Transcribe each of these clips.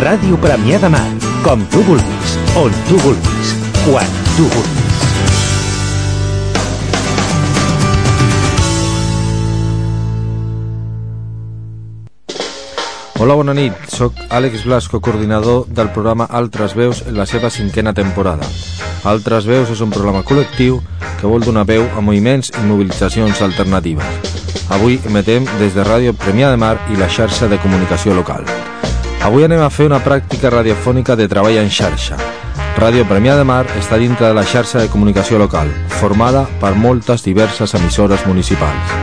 Ràdio Premià de Mar. Com tu vulguis, on tu vulguis, quan tu vulguis. Hola, bona nit. Soc Àlex Blasco, coordinador del programa Altres Veus en la seva cinquena temporada. Altres Veus és un programa col·lectiu que vol donar veu a moviments i mobilitzacions alternatives. Avui emetem des de Ràdio Premià de Mar i la xarxa de comunicació local. Avui anem a fer una pràctica radiofònica de treball en xarxa. Ràdio Premià de Mar està dintre de la xarxa de comunicació local, formada per moltes diverses emissores municipals.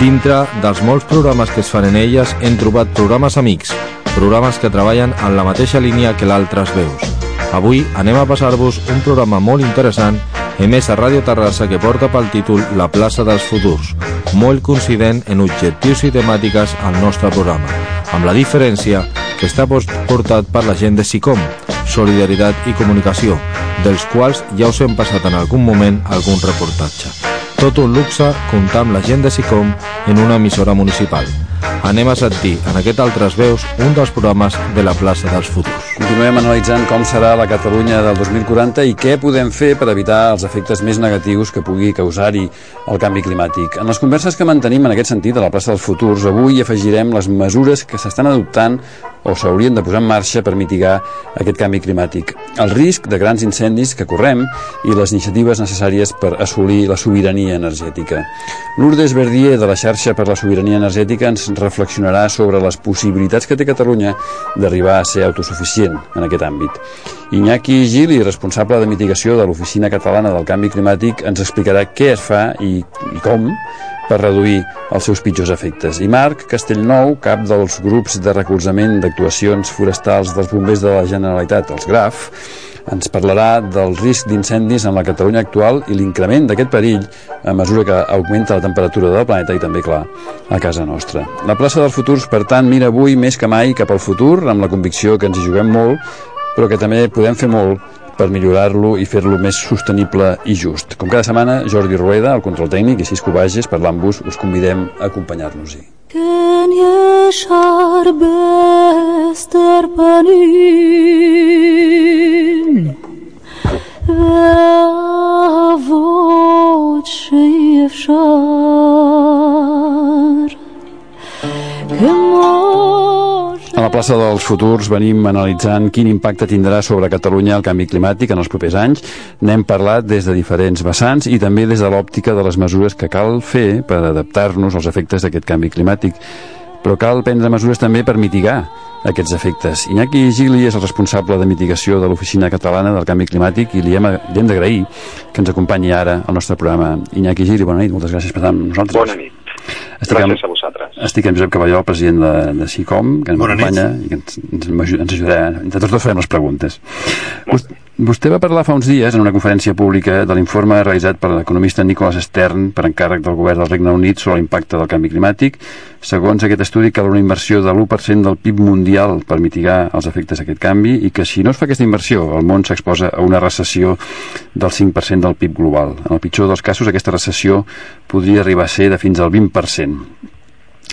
Dintre dels molts programes que es fan en elles hem trobat programes amics, programes que treballen en la mateixa línia que l'altres veus. Avui anem a passar-vos un programa molt interessant emès a Ràdio Terrassa que porta pel títol La plaça dels futurs, molt coincident en objectius i temàtiques al nostre programa, amb la diferència que està portat per la gent de SICOM, Solidaritat i Comunicació, dels quals ja us hem passat en algun moment algun reportatge. Tot un luxe comptar amb la gent de SICOM en una emissora municipal. Anem a sentir en aquest Altres Veus un dels programes de la plaça dels futurs. Continuem analitzant com serà la Catalunya del 2040 i què podem fer per evitar els efectes més negatius que pugui causar-hi el canvi climàtic. En les converses que mantenim en aquest sentit a la plaça dels futurs, avui afegirem les mesures que s'estan adoptant o s'haurien de posar en marxa per mitigar aquest canvi climàtic, el risc de grans incendis que correm i les iniciatives necessàries per assolir la sobirania energètica. Lourdes Verdier, de la xarxa per la sobirania energètica, ens reflexionarà sobre les possibilitats que té Catalunya d'arribar a ser autosuficient en aquest àmbit. Iñaki Gili, responsable de mitigació de l'Oficina Catalana del Canvi Climàtic, ens explicarà què es fa i, i com per reduir els seus pitjors efectes. I Marc Castellnou, cap dels grups de recolzament d'actuacions forestals dels bombers de la Generalitat, els GRAF, ens parlarà del risc d'incendis en la Catalunya actual i l'increment d'aquest perill a mesura que augmenta la temperatura del planeta i també, clar, a casa nostra. La plaça dels futurs, per tant, mira avui més que mai cap al futur, amb la convicció que ens hi juguem molt, però que també podem fer molt per millorar-lo i fer-lo més sostenible i just. Com cada setmana, Jordi Rueda, el control tècnic, i Cisco Bages, parlant-vos, us convidem a acompanyar-nos-hi. Ken yaşar bester panin ve avot shefshar a la plaça dels futurs venim analitzant quin impacte tindrà sobre Catalunya el canvi climàtic en els propers anys. N'hem parlat des de diferents vessants i també des de l'òptica de les mesures que cal fer per adaptar-nos als efectes d'aquest canvi climàtic. Però cal prendre mesures també per mitigar aquests efectes. Iñaki Gili és el responsable de mitigació de l'Oficina Catalana del Canvi Climàtic i li hem, li hem d'agrair que ens acompanyi ara al nostre programa. Iñaki Gili, bona nit, moltes gràcies per estar amb nosaltres. Bona nit. Estic Gràcies amb, a vosaltres. Estic amb Josep Cavalló, president de, de SICOM, que ens acompanya i que ens, ens, ens ajudarà. Entre tots dos farem les preguntes. Vostè, vostè va parlar fa uns dies en una conferència pública de l'informe realitzat per l'economista Nicholas Stern per encàrrec del govern del Regne Unit sobre l'impacte del canvi climàtic. Segons aquest estudi, cal una inversió de l'1% del PIB mundial per mitigar els efectes d'aquest canvi i que si no es fa aquesta inversió, el món s'exposa a una recessió del 5% del PIB global. En el pitjor dels casos, aquesta recessió podria arribar a ser de fins al 20%.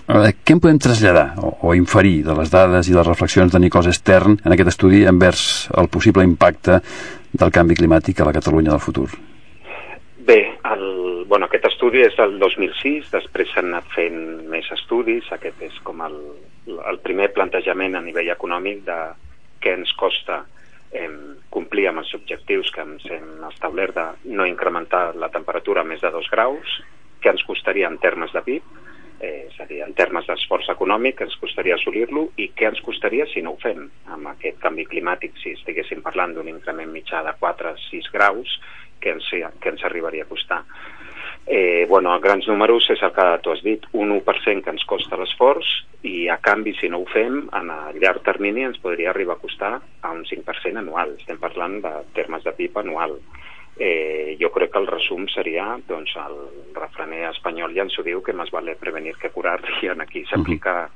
Eh, què en podem traslladar o, o inferir de les dades i les reflexions de Nicols Stern en aquest estudi envers el possible impacte del canvi climàtic a la Catalunya del futur? Bé, el, bueno, aquest estudi és del 2006, després s'han anat fent més estudis, aquest és com el, el primer plantejament a nivell econòmic de què ens costa eh, complir amb els objectius que ens hem establert de no incrementar la temperatura més de 2 graus, què ens costaria en termes de PIB, eh, és a dir, en termes d'esforç econòmic ens costaria assolir-lo i què ens costaria si no ho fem? Amb aquest canvi climàtic si estiguéssim parlant d'un increment mitjà de 4-6 graus que ens, que ens arribaria a costar? Eh, bueno, a grans números és el que tu has dit, un 1% que ens costa l'esforç i a canvi si no ho fem en a llarg termini ens podria arribar a costar a un 5% anual. Estem parlant de termes de PIB anual eh, jo crec que el resum seria doncs, el refrener espanyol ja ens ho diu que més vale prevenir que curar i en aquí s'aplica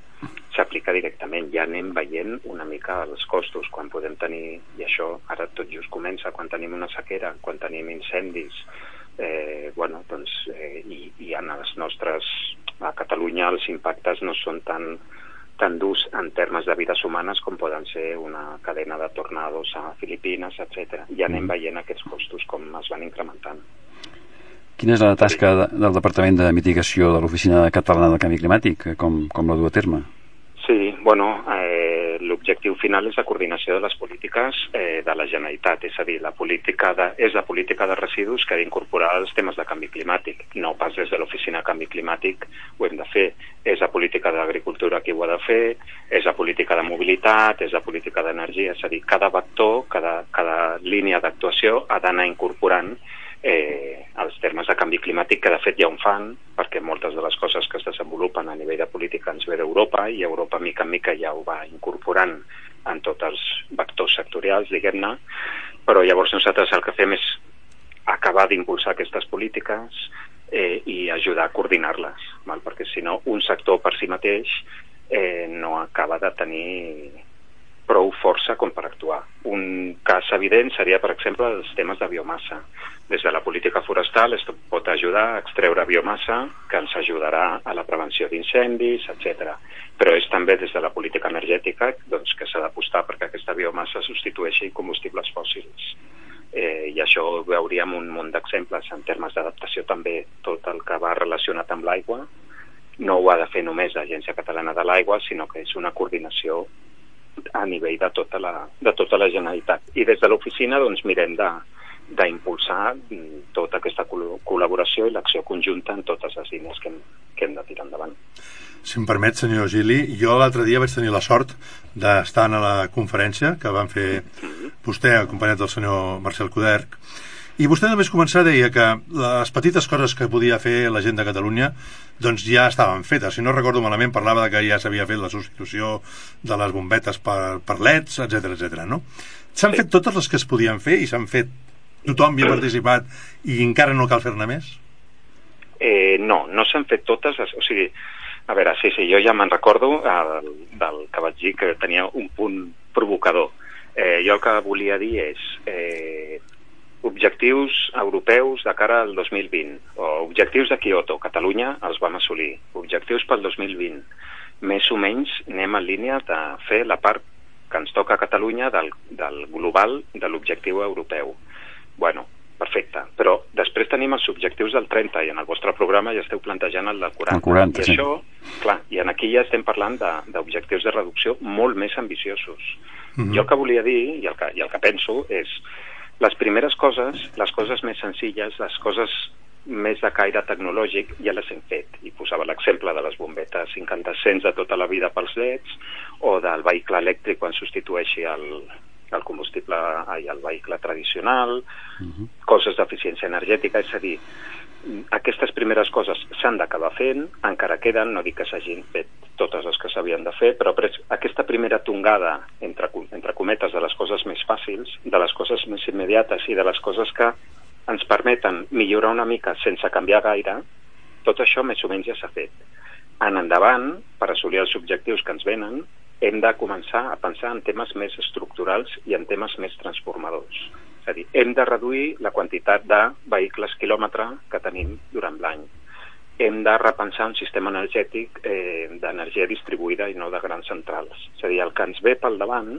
s'aplica directament, ja anem veient una mica els costos, quan podem tenir, i això ara tot just comença, quan tenim una sequera, quan tenim incendis, eh, bueno, doncs, eh, i, i en les nostres, a Catalunya els impactes no són tan tan durs en termes de vides humanes com poden ser una cadena de tornados a Filipines, etc. I anem Mm. veient aquests costos com es van incrementant. Quina és la tasca de, del Departament de Mitigació de l'Oficina Catalana del Canvi Climàtic? Com, com la du a terme? Bueno, eh, l'objectiu final és la coordinació de les polítiques eh, de la Generalitat, és a dir, la política de, és la política de residus que ha d'incorporar els temes de canvi climàtic, no pas des de l'oficina de canvi climàtic ho hem de fer, és la política d'agricultura qui ho ha de fer, és la política de mobilitat, és la política d'energia, és a dir, cada vector, cada, cada línia d'actuació ha d'anar incorporant eh, els termes de canvi climàtic que de fet ja ho fan, perquè moltes de les coses que es desenvolupen a nivell de política ens ve d'Europa i Europa mica en mica ja ho va incorporant en tots els vectors sectorials, diguem-ne, però llavors nosaltres el que fem és acabar d'impulsar aquestes polítiques eh, i ajudar a coordinar-les, perquè si no un sector per si mateix eh, no acaba de tenir prou força com per actuar. Un cas evident seria, per exemple, els temes de biomassa. Des de la política forestal es pot ajudar a extreure biomassa que ens ajudarà a la prevenció d'incendis, etc. Però és també des de la política energètica doncs, que s'ha d'apostar perquè aquesta biomassa substitueixi combustibles fòssils. Eh, I això ho veuríem un munt d'exemples en termes d'adaptació també tot el que va relacionat amb l'aigua. No ho ha de fer només l'Agència Catalana de l'Aigua, sinó que és una coordinació a nivell de tota la, de tota la Generalitat. I des de l'oficina doncs, mirem de d'impulsar mm, tota aquesta col col·laboració i l'acció conjunta en totes les línies que hem, que hem de tirar endavant. Si em permet, senyor Gili, jo l'altre dia vaig tenir la sort d'estar a la conferència que van fer vostè, acompanyat del senyor Marcel Coderc, i vostè només començar deia que les petites coses que podia fer la gent de Catalunya doncs ja estaven fetes. Si no recordo malament, parlava de que ja s'havia fet la substitució de les bombetes per, per leds, etc etc. no? S'han Sí. fet totes les que es podien fer i s'han fet tothom hi ha participat i encara no cal fer-ne més? Eh, no, no s'han fet totes, les, o sigui, a veure, sí, sí, jo ja me'n recordo eh, del que vaig dir que tenia un punt provocador. Eh, jo el que volia dir és eh, objectius europeus de cara al 2020 o objectius de Kyoto, Catalunya els vam assolir. Objectius pel 2020. Més o menys anem en línia de fer la part que ens toca a Catalunya del, del global de l'objectiu europeu. Bueno, perfecte. Però després tenim els objectius del 30 i en el vostre programa ja esteu plantejant el del 40. El 40, I sí. això, clar, i en aquí ja estem parlant de- d'objectius de, de reducció molt més ambiciosos. Mhm. Jo el que volia dir, i el que, i el que penso, és les primeres coses, les coses més senzilles, les coses més de caire tecnològic ja les hem fet. I posava l'exemple de les bombetes incandescents de tota la vida pels leds o del vehicle elèctric quan substitueixi el, el combustible ai, el vehicle tradicional. Coses d'eficiència energètica és a dir, aquestes primeres coses s'han d'acabar fent, encara queden, no dic que s'hagin fet totes les que s'havien de fer, però aquesta primera tongada, entre, entre cometes, de les coses més fàcils, de les coses més immediates i de les coses que ens permeten millorar una mica sense canviar gaire, tot això més o menys ja s'ha fet. En endavant, per assolir els objectius que ens venen, hem de començar a pensar en temes més estructurals i en temes més transformadors. És a dir, hem de reduir la quantitat de vehicles quilòmetre que tenim durant l'any. Hem de repensar un sistema energètic eh, d'energia distribuïda i no de grans centrals. És a dir, el que ens ve pel davant,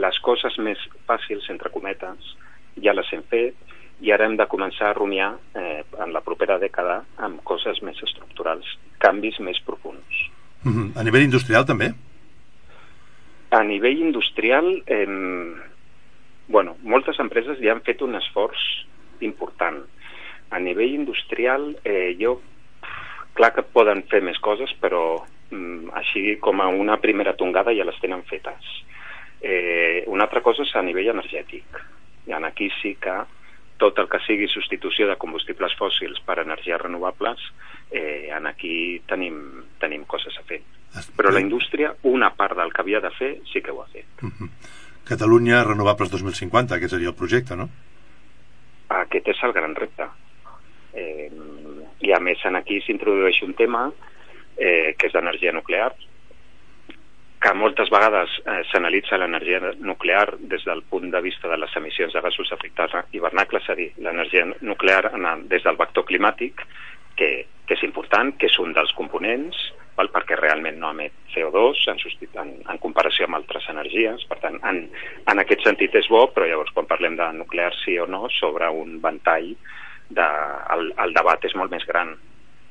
les coses més fàcils, entre cometes, ja les hem fet i ara hem de començar a rumiar eh, en la propera dècada amb coses més estructurals, canvis més profuns. Mhm. A nivell industrial també? A nivell industrial, eh, bueno, moltes empreses ja han fet un esforç important. A nivell industrial, eh, jo, clar que poden fer més coses, però mm, així com a una primera tongada ja les tenen fetes. Eh, una altra cosa és a nivell energètic. I en aquí sí que tot el que sigui substitució de combustibles fòssils per energies renovables, eh, en aquí tenim, tenim coses a fer. Però la indústria, una part del que havia de fer, sí que ho ha fet. Catalunya Renovables 2050, aquest seria el projecte, no? Aquest és el gran repte. Eh, I a més, en aquí s'introdueix un tema eh, que és d'energia nuclear, que moltes vegades eh, s'analitza l'energia nuclear des del punt de vista de les emissions de gasos d'efecte hivernacle, és a dir, l'energia nuclear des del vector climàtic, que, que és important, que és un dels components, val? perquè realment no emet CO2 en, en, en comparació amb altres energies. Per tant, en, en aquest sentit és bo, però llavors quan parlem de nuclear sí o no, sobre un ventall, de, el, el debat és molt més gran.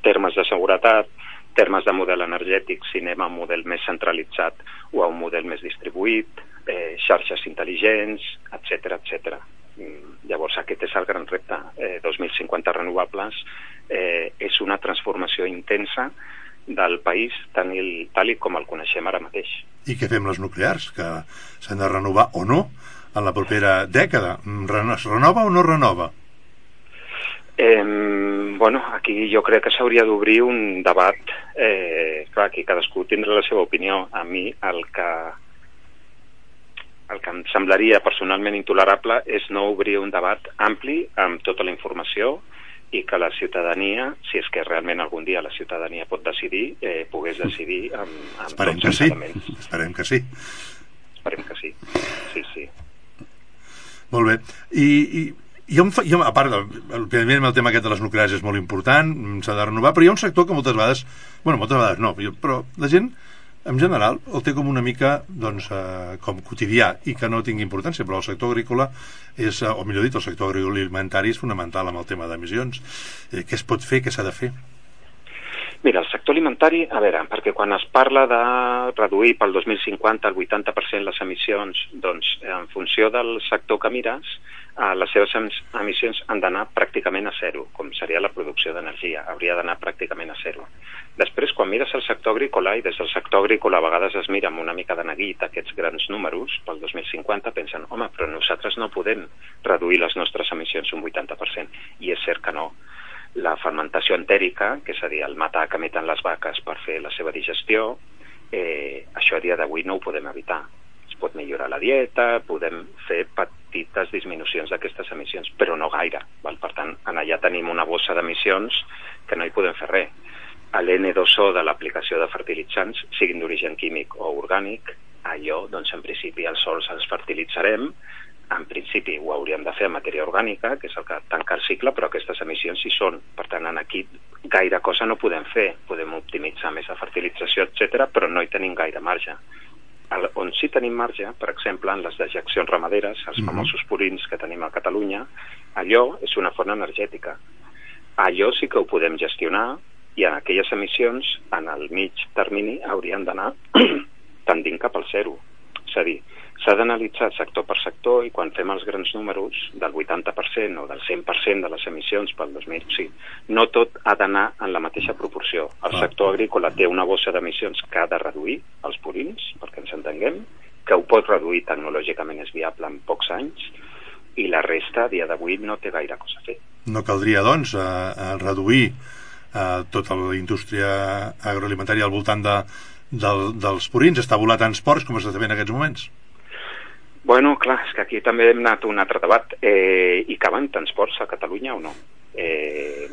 Termes de seguretat, termes de model energètic, si anem a un model més centralitzat o a un model més distribuït, eh, xarxes intel·ligents, etc etc. Mm, llavors aquest és el gran repte. Eh, 2050 renovables eh, és una transformació intensa del país tant il, tal i com el coneixem ara mateix. I què fem les nuclears? Que s'han de renovar o no en la propera dècada? Mm, es renova o no renova? Eh, bueno, aquí jo crec que s'hauria d'obrir un debat, eh, clar, aquí cadascú tindrà la seva opinió. A mi el que, el que em semblaria personalment intolerable és no obrir un debat ampli amb tota la informació i que la ciutadania, si és que realment algun dia la ciutadania pot decidir, eh, pogués decidir amb, amb Esperem tots que els sí. elements. Esperem que sí. Esperem que sí. Sí, sí. Molt bé. I, i jo, fa, jo, a part, evidentment el tema aquest de les nuclears és molt important, s'ha de renovar, però hi ha un sector que moltes vegades, bueno, moltes vegades no, però la gent en general el té com una mica doncs, eh, com quotidià i que no tingui importància, però el sector agrícola és, eh, o millor dit, el sector agroalimentari és fonamental amb el tema d'emissions. Eh, què es pot fer, què s'ha de fer? Mira, el sector alimentari, a veure, perquè quan es parla de reduir pel 2050 el 80% les emissions, doncs en funció del sector que mires, eh, les seves emissions han d'anar pràcticament a zero, com seria la producció d'energia, hauria d'anar pràcticament a zero. Després, quan mires el sector agrícola, i des del sector agrícola a vegades es mira amb una mica de neguit aquests grans números pel 2050, pensen, home, però nosaltres no podem reduir les nostres emissions un 80%, i és cert que no la fermentació entèrica, que és a dir, el matar que emeten les vaques per fer la seva digestió, eh, això a dia d'avui no ho podem evitar. Pot millorar la dieta, podem fer petites disminucions d'aquestes emissions, però no gaire. Val? Per tant, en allà tenim una bossa d'emissions que no hi podem fer res. A l'N2O de l'aplicació de fertilitzants, siguin d'origen químic o orgànic, allò, doncs, en principi, els sols els fertilitzarem, en principi ho hauríem de fer en matèria orgànica, que és el que tanca el cicle, però aquestes emissions hi són. Per tant, en aquí gaire cosa no podem fer. Podem optimitzar més la fertilització, etc, però no hi tenim gaire marge. El, on sí tenim marge, per exemple, en les dejeccions ramaderes, els Mhm. famosos purins que tenim a Catalunya, allò és una font energètica. Allò sí que ho podem gestionar i en aquelles emissions, en el mig termini, haurien d'anar tendint cap al zero. És a dir, s'ha d'analitzar sector per sector i quan fem els grans números del 80% o del 100% de les emissions pel 2000, sí, no tot ha d'anar en la mateixa proporció. El sector agrícola té una bossa d'emissions que ha de reduir, els purins, perquè ens entenguem, que ho pot reduir tecnològicament és viable en pocs anys, i la resta, a dia d'avui, no té gaire cosa a fer. No caldria, doncs, eh, eh, reduir eh, tota la indústria agroalimentària al voltant de, del, dels purins, està volat tants porcs com està fent en aquests moments. Bueno, clar, és que aquí també hem anat a un altre debat. Eh, I caben transports a Catalunya o no? Eh,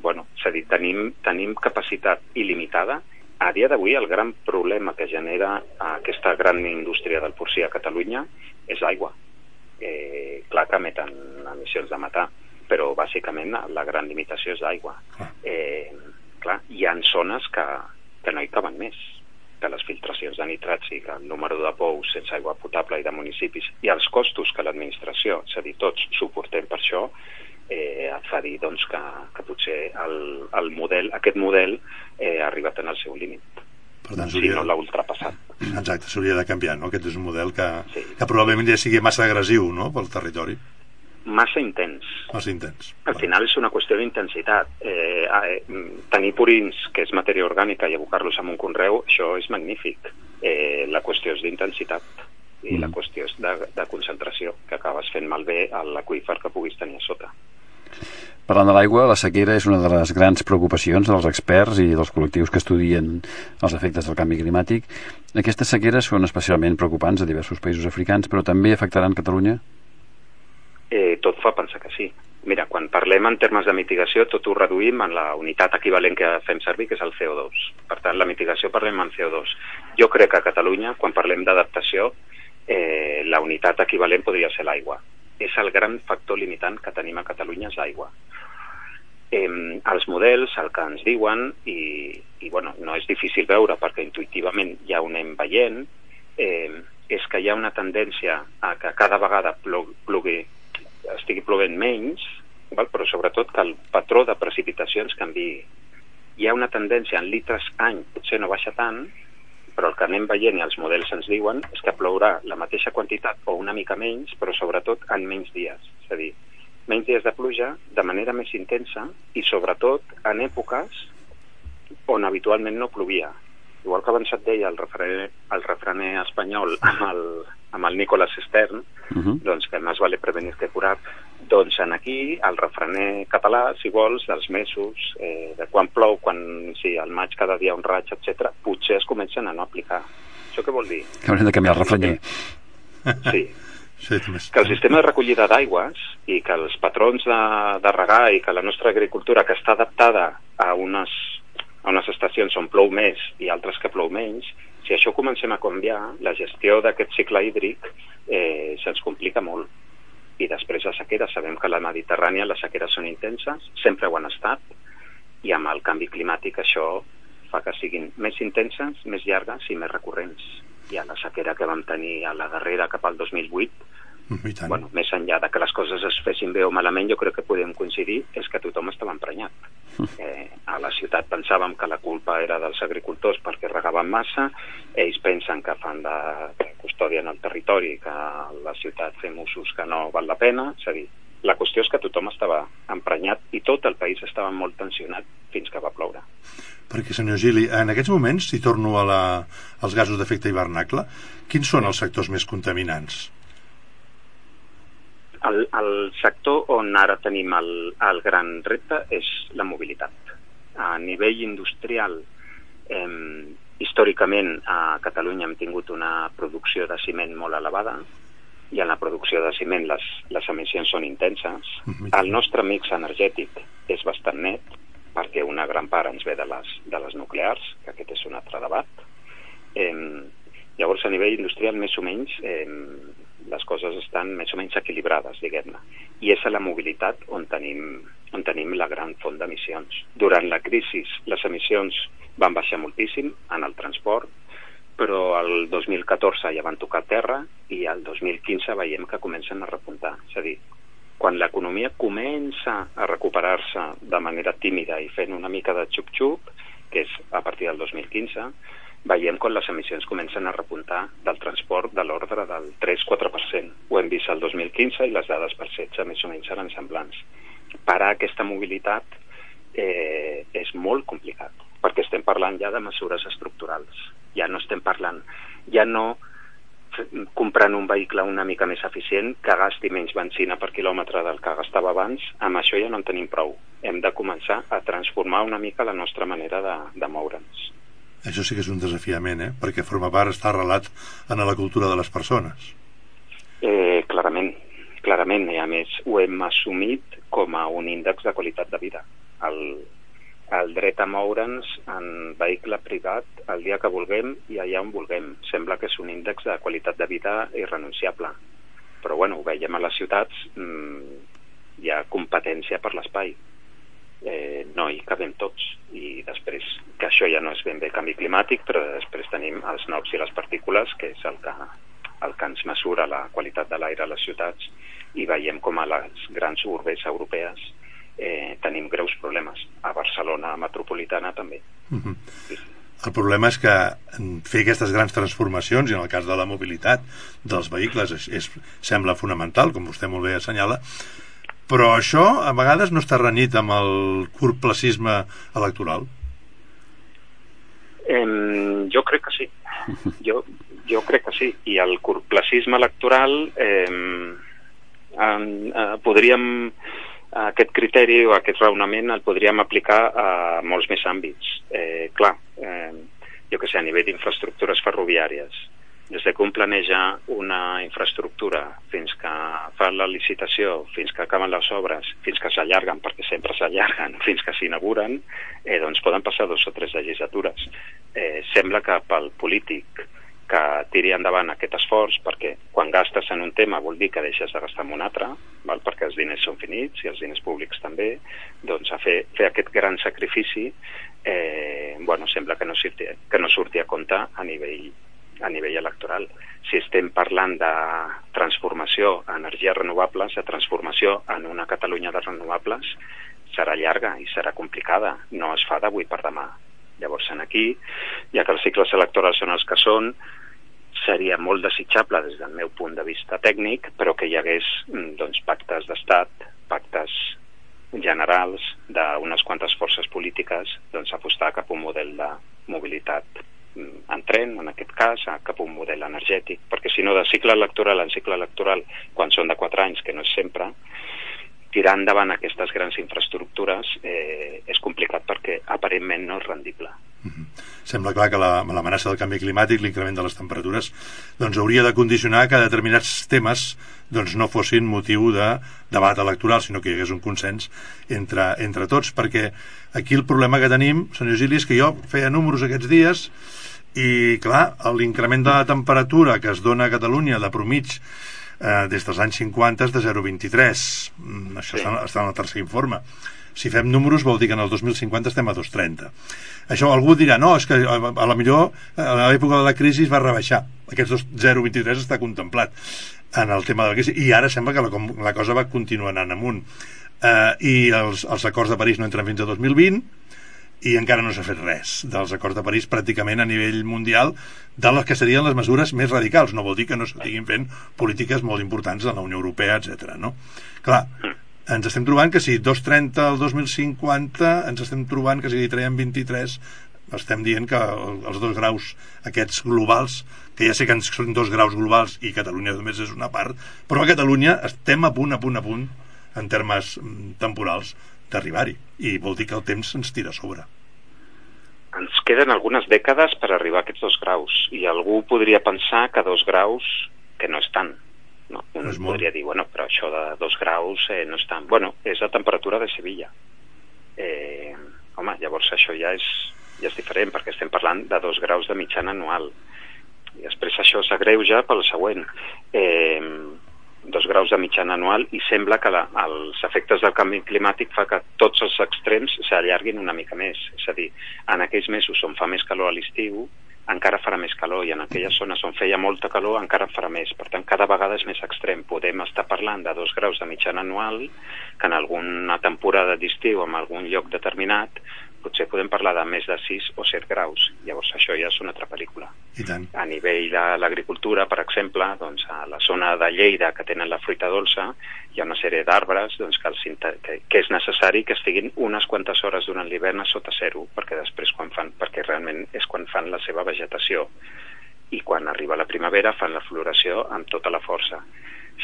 bueno, és a dir, tenim, tenim capacitat il·limitada. A dia d'avui el gran problema que genera aquesta gran indústria del porcí a Catalunya és aigua. Eh, clar que emeten emissions de matar, però bàsicament la gran limitació és aigua. Eh, clar, hi ha zones que, que no hi caben més que les filtracions de nitrats i el número de pous sense aigua potable i de municipis i els costos que l'administració, és a dir, tots suportem per això, eh, fa dir doncs, que, que potser el, el model, aquest model eh, ha arribat en el seu límit, Per tant, si no l'ha ultrapassat. Exacte, s'hauria de canviar, no? Aquest és un model que, Sí. que probablement ja sigui massa agressiu, no?, pel territori. Massa intens. Massa intens. Al final és una qüestió d'intensitat. Eh, eh, tenir purins, que és matèria orgànica, i abocar-los en un conreu, això és magnífic. Eh, la qüestió és d'intensitat i la qüestió és de, de concentració, que acabes fent malbé a l'aqüífer que puguis tenir a sota. Parlant de l'aigua, la sequera és una de les grans preocupacions dels experts i dels col·lectius que estudien els efectes del canvi climàtic. Aquestes sequeres són especialment preocupants a diversos països africans, però també afectaran Catalunya? Eh, tot fa pensar que sí. Mira, quan parlem en termes de mitigació, tot ho reduïm en la unitat equivalent que fem servir, que és el CO2. Per tant, la mitigació parlem en CO2. Jo crec que a Catalunya, quan parlem d'adaptació, eh, la unitat equivalent podria ser l'aigua. És el gran factor limitant que tenim a Catalunya, és l'aigua. Eh, els models, el que ens diuen, i, i bueno, no és difícil veure perquè intuïtivament ja ho anem veient, eh, és que hi ha una tendència a que cada vegada plogui, estigui plovent menys, val? però sobretot que el patró de precipitacions canvi. Hi ha una tendència en litres any, potser no baixa tant, però el que anem veient i els models ens diuen és que plourà la mateixa quantitat o una mica menys, però sobretot en menys dies. És a dir, menys dies de pluja de manera més intensa i sobretot en èpoques on habitualment no plovia. Igual que abans et deia el refrener, el refrener espanyol amb el, amb el Nicolas Stern, uh -huh. doncs que més vale prevenir que curar, doncs en aquí el refrener català, si vols, dels mesos, eh, de quan plou, quan sí, al maig cada dia un raig, etc, potser es comencen a no aplicar. Això què vol dir? Que haurem de canviar el refrener. Sí. Sí, que el sistema de recollida d'aigües i que els patrons de, de regar i que la nostra agricultura que està adaptada a unes, a unes estacions on plou més i altres que plou menys, si això comencem a canviar, la gestió d'aquest cicle hídric eh, se'ns complica molt. I després la sequera, sabem que a la Mediterrània les sequeres són intenses, sempre ho han estat, i amb el canvi climàtic això fa que siguin més intenses, més llargues i més recurrents. I a la sequera que vam tenir a la darrera cap al 2008 bueno, més enllà de que les coses es fessin bé o malament, jo crec que podem coincidir és que tothom estava emprenyat. Eh, a la ciutat pensàvem que la culpa era dels agricultors perquè regaven massa, ells pensen que fan de, de custòdia en el territori, que la ciutat fem usos que no val la pena, és a dir, la qüestió és que tothom estava emprenyat i tot el país estava molt tensionat fins que va ploure. Perquè, senyor Gili, en aquests moments, si torno a la, als gasos d'efecte hivernacle, quins són els sectors més contaminants? El, el sector on ara tenim el, el gran repte és la mobilitat. A nivell industrial, eh, històricament a Catalunya hem tingut una producció de ciment molt elevada i en la producció de ciment les, les emissions són intenses. El nostre mix energètic és bastant net perquè una gran part ens ve de les, de les nuclears, que aquest és un altre debat. Eh, llavors, a nivell industrial, més o menys, eh, les coses estan més o menys equilibrades, diguem-ne. I és a la mobilitat on tenim, on tenim la gran font d'emissions. Durant la crisi les emissions van baixar moltíssim en el transport, però el 2014 ja van tocar terra i el 2015 veiem que comencen a repuntar. És a dir, quan l'economia comença a recuperar-se de manera tímida i fent una mica de xup-xup, que és a partir del 2015, veiem quan les emissions comencen a repuntar del transport de l'ordre del 3-4%. Ho hem vist el 2015 i les dades per 16 més o menys seran semblants. Parar aquesta mobilitat eh, és molt complicat, perquè estem parlant ja de mesures estructurals. Ja no estem parlant, ja no comprant un vehicle una mica més eficient que gasti menys benzina per quilòmetre del que gastava abans, amb això ja no en tenim prou. Hem de començar a transformar una mica la nostra manera de, de moure'ns. Això sí que és un desafiament, eh? perquè forma part, està arrelat en la cultura de les persones. Eh, clarament, clarament, i a més ho hem assumit com a un índex de qualitat de vida. El, el dret a moure'ns en vehicle privat el dia que vulguem i allà on vulguem. Sembla que és un índex de qualitat de vida irrenunciable. Però bueno, ho veiem a les ciutats, mmm, hi ha competència per l'espai eh, no hi cabem tots i després que això ja no és ben bé canvi climàtic però després tenim els nocs i les partícules que és el que, el que ens mesura la qualitat de l'aire a les ciutats i veiem com a les grans urbes europees eh, tenim greus problemes a Barcelona metropolitana també uh -huh. sí, sí. El problema és que fer aquestes grans transformacions, i en el cas de la mobilitat dels vehicles és, és, sembla fonamental, com vostè molt bé assenyala, però això a vegades no està renyit amb el curtplacisme electoral? Eh, jo crec que sí. Jo, jo crec que sí. I el curtplacisme electoral eh, eh, podríem aquest criteri o aquest raonament el podríem aplicar a molts més àmbits. Eh, clar, eh, jo que sé, a nivell d'infraestructures ferroviàries, des de un planeja una infraestructura fins que fa la licitació, fins que acaben les obres, fins que s'allarguen, perquè sempre s'allarguen, fins que s'inauguren, eh, doncs poden passar dos o tres legislatures. Eh, sembla que pel polític que tiri endavant aquest esforç, perquè quan gastes en un tema vol dir que deixes de gastar en un altre, val? perquè els diners són finits i els diners públics també, doncs a fer, fer aquest gran sacrifici eh, bueno, sembla que no, surti, que no surti a compte a nivell, a nivell electoral. Si estem parlant de transformació a energies renovables, de transformació en una Catalunya de renovables, serà llarga i serà complicada. No es fa d'avui per demà. Llavors, en aquí, ja que els cicles electorals són els que són, seria molt desitjable des del meu punt de vista tècnic, però que hi hagués mm, doncs, pactes d'estat, pactes generals d'unes quantes forces polítiques doncs, apostar cap a un model de mobilitat en tren, en aquest cas, cap a un model energètic, perquè si no de cicle electoral en cicle electoral, quan són de 4 anys, que no és sempre, tirar endavant aquestes grans infraestructures eh, és complicat perquè aparentment no és rendible. Mm -hmm. Sembla clar que l'amenaça la, del canvi climàtic, l'increment de les temperatures, doncs hauria de condicionar que determinats temes doncs no fossin motiu de debat electoral, sinó que hi hagués un consens entre, entre tots, perquè aquí el problema que tenim, senyor Gili, és que jo feia números aquests dies i, clar, l'increment de la temperatura que es dona a Catalunya de promig eh, des dels anys 50 de 0,23. Mm, això sí. està, està en el tercer informe. Si fem números vol dir que en el 2050 estem a 2,30. Això algú dirà, no, és que a, a la millor a l'època de la crisi es va rebaixar. Aquests 0,23 està contemplat en el tema de la crisi i ara sembla que la, la cosa va continuar anant amunt. Eh, I els, els acords de París no entren fins a 2020 i encara no s'ha fet res dels acords de París pràcticament a nivell mundial de les que serien les mesures més radicals. No vol dir que no s'estiguin fent polítiques molt importants de la Unió Europea, etc. no? Clar, ens estem trobant que si 230 al 2050 ens estem trobant que si traiem 23 estem dient que els dos graus aquests globals, que ja sé que són dos graus globals i Catalunya només és una part, però a Catalunya estem a punt, a punt, a punt en termes mm, temporals d'arribar-hi i vol dir que el temps ens tira a sobre. Ens queden algunes dècades per arribar a aquests dos graus i algú podria pensar que dos graus que no és tant no? un és podria dir, bueno, però això de dos graus eh, no és tant bueno, és la temperatura de Sevilla. Eh, home, llavors això ja és, ja és diferent perquè estem parlant de dos graus de mitjana anual. I després això s'agreuja pel següent. Eh, dos graus de mitjana anual i sembla que la, els efectes del canvi climàtic fa que tots els extrems s'allarguin una mica més. És a dir, en aquells mesos on fa més calor a l'estiu, encara farà més calor i en aquelles zones on feia molta calor encara farà més. Per tant, cada vegada és més extrem. Podem estar parlant de dos graus de mitjana anual que en alguna temporada d'estiu en algun lloc determinat potser podem parlar de més de 6 o 7 graus. Llavors això ja és una altra pel·lícula. I tant. A nivell de l'agricultura, per exemple, doncs, a la zona de Lleida que tenen la fruita dolça, hi ha una sèrie d'arbres doncs, que, els, que, que és necessari que estiguin unes quantes hores durant l'hivern a sota zero, perquè després quan fan, perquè realment és quan fan la seva vegetació i quan arriba la primavera fan la floració amb tota la força.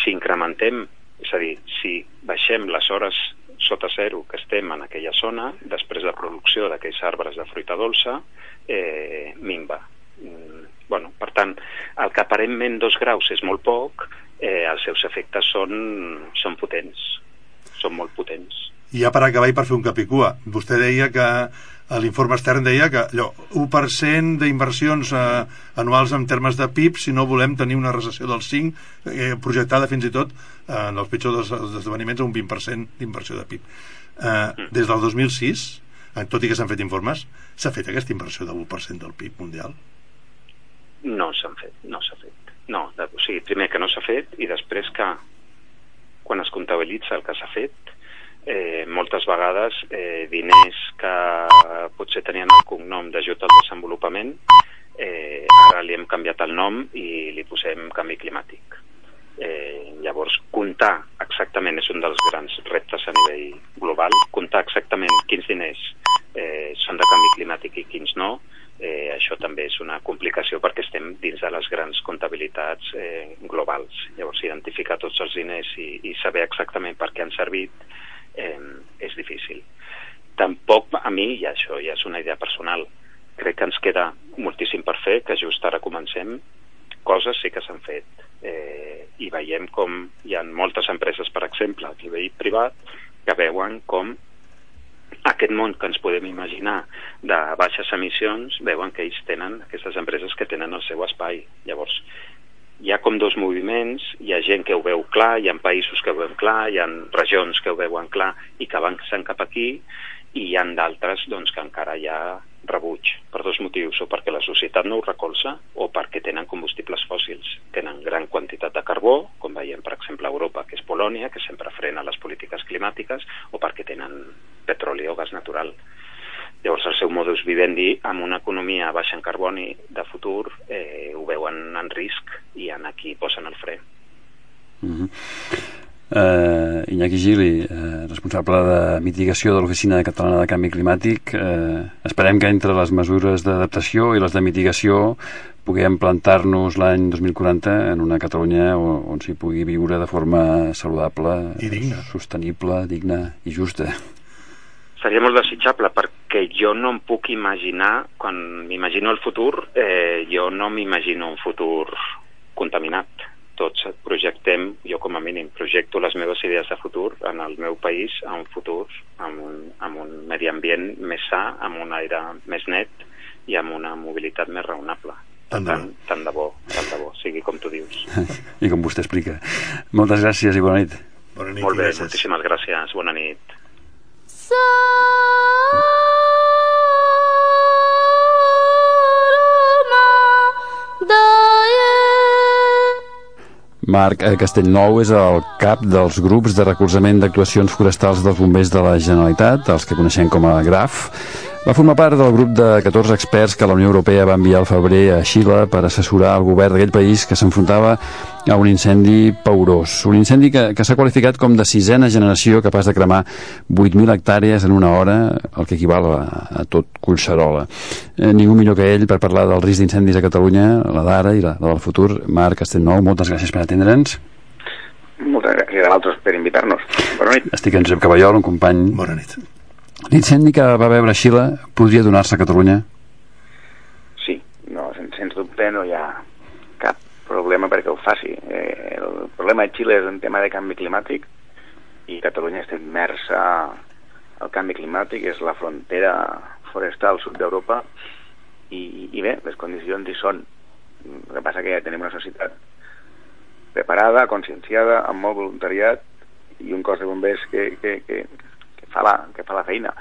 Si incrementem, és a dir, si baixem les hores sota zero que estem en aquella zona, després de producció d'aquells arbres de fruita dolça, eh, minva. Mm, bueno, per tant, el que aparentment dos graus és molt poc, eh, els seus efectes són, són potents, són molt potents. I ja per acabar i per fer un capicua, vostè deia que l'informe extern deia que allò, 1% d'inversions eh, anuals en termes de PIB si no volem tenir una recessió del 5 eh, projectada fins i tot eh, en els pitjors dels esdeveniments a un 20% d'inversió de PIB. Eh, des del 2006, eh, tot i que s'han fet informes, s'ha fet aquesta inversió de 1% del PIB mundial? No s'han fet, no s'ha fet. No, o sigui, primer que no s'ha fet i després que quan es comptabilitza el que s'ha fet eh, moltes vegades eh, diners que potser tenien el cognom d'ajut al desenvolupament eh, ara li hem canviat el nom i li posem canvi climàtic eh, llavors comptar exactament és un dels grans reptes a nivell global comptar exactament quins diners eh, són de canvi climàtic i quins no eh, això també és una complicació perquè estem dins de les grans comptabilitats eh, globals. Llavors, identificar tots els diners i, i saber exactament per què han servit eh, és difícil. Tampoc a mi, i això ja és una idea personal, crec que ens queda moltíssim per fer, que just ara comencem, coses sí que s'han fet. Eh, I veiem com hi ha moltes empreses, per exemple, a nivell privat, que veuen com aquest món que ens podem imaginar de baixes emissions, veuen que ells tenen, aquestes empreses que tenen el seu espai. Llavors, hi ha com dos moviments, hi ha gent que ho veu clar, hi ha països que ho veuen clar, hi ha regions que ho veuen clar i que avancen cap aquí, i hi ha d'altres doncs, que encara hi ha rebuig. motius, o perquè la societat no ho recolza o perquè tenen combustibles fòssils. Tenen gran quantitat de carbó, com veiem per exemple a Europa, que és Polònia, que sempre frena les polítiques climàtiques, o perquè tenen petroli o gas natural. Llavors el seu modus vivendi amb una economia baixa en carboni de futur eh, ho veuen en risc i en aquí posen el fre. Mm -hmm. Uh, Iñaki Gili, uh, responsable de mitigació de l'Oficina Catalana de Canvi Climàtic. Uh, esperem que entre les mesures d'adaptació i les de mitigació puguem plantar-nos l'any 2040 en una Catalunya on, on s'hi pugui viure de forma saludable, I digna. sostenible, digna i justa. Seria molt desitjable perquè jo no em puc imaginar, quan m'imagino el futur, eh, jo no m'imagino un futur contaminat. Tots projectem, jo com a mínim, projecto les meves idees de futur en el meu país a un futur, amb un, amb un medi ambient més sa, amb un aire més net i amb una mobilitat més raonable. Tant tant, tant de bo, tant de bo, sigui com tu dius. I com vostè explica. Moltes gràcies i bona nit. Bona nit Molt bé, gràcies. moltíssimes gràcies, bona nit. Marc Castellnou és el cap dels grups de recolzament d'actuacions forestals dels bombers de la Generalitat, els que coneixem com a GRAF. Va formar part del grup de 14 experts que la Unió Europea va enviar al febrer a Xile per assessorar el govern d'aquell país que s'enfrontava a un incendi paurós. Un incendi que, que s'ha qualificat com de sisena generació capaç de cremar 8.000 hectàrees en una hora, el que equival a, a tot Collserola. Eh, ningú millor que ell per parlar del risc d'incendis a Catalunya, la d'ara i la, la del futur. Marc Castellnou, moltes gràcies per atendre'ns. Moltes gràcies a vosaltres per invitar-nos. Bona nit. Estic en Josep Caballol, un company. Bona nit. L'incendi que va veure Xile podria donar-se a Catalunya? Sí, no, sens, sens dubte no hi ha cap problema perquè ho faci. Eh, el problema de Xile és un tema de canvi climàtic i Catalunya està immersa al canvi climàtic, és la frontera forestal sud d'Europa i, i bé, les condicions hi són. El que passa que ja tenim una societat preparada, conscienciada, amb molt voluntariat i un cos de bombers que, que, que, fa, la, que fa la feina.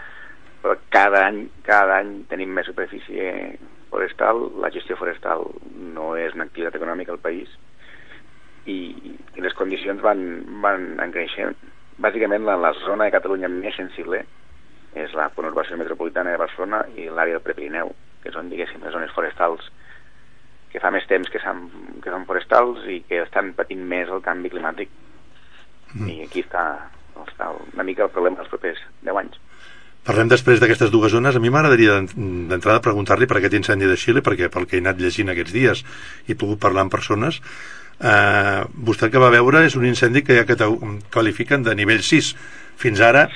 Però cada any, cada any tenim més superfície forestal, la gestió forestal no és una activitat econòmica al país i, i les condicions van, van creixent. Bàsicament la, la zona de Catalunya més sensible és la conurbació metropolitana de Barcelona i l'àrea del Prepirineu, que són, diguéssim, les zones forestals que fa més temps que, són, que són forestals i que estan patint més el canvi climàtic. Mm. I aquí està, una mica el problema dels propers 10 anys. Parlem després d'aquestes dues zones. A mi m'agradaria d'en- d'entrada preguntar-li per aquest incendi de Xile, perquè pel que he anat llegint aquests dies i he pogut parlar amb persones, eh, vostè que va veure és un incendi que ja qualifiquen de nivell 6. Fins ara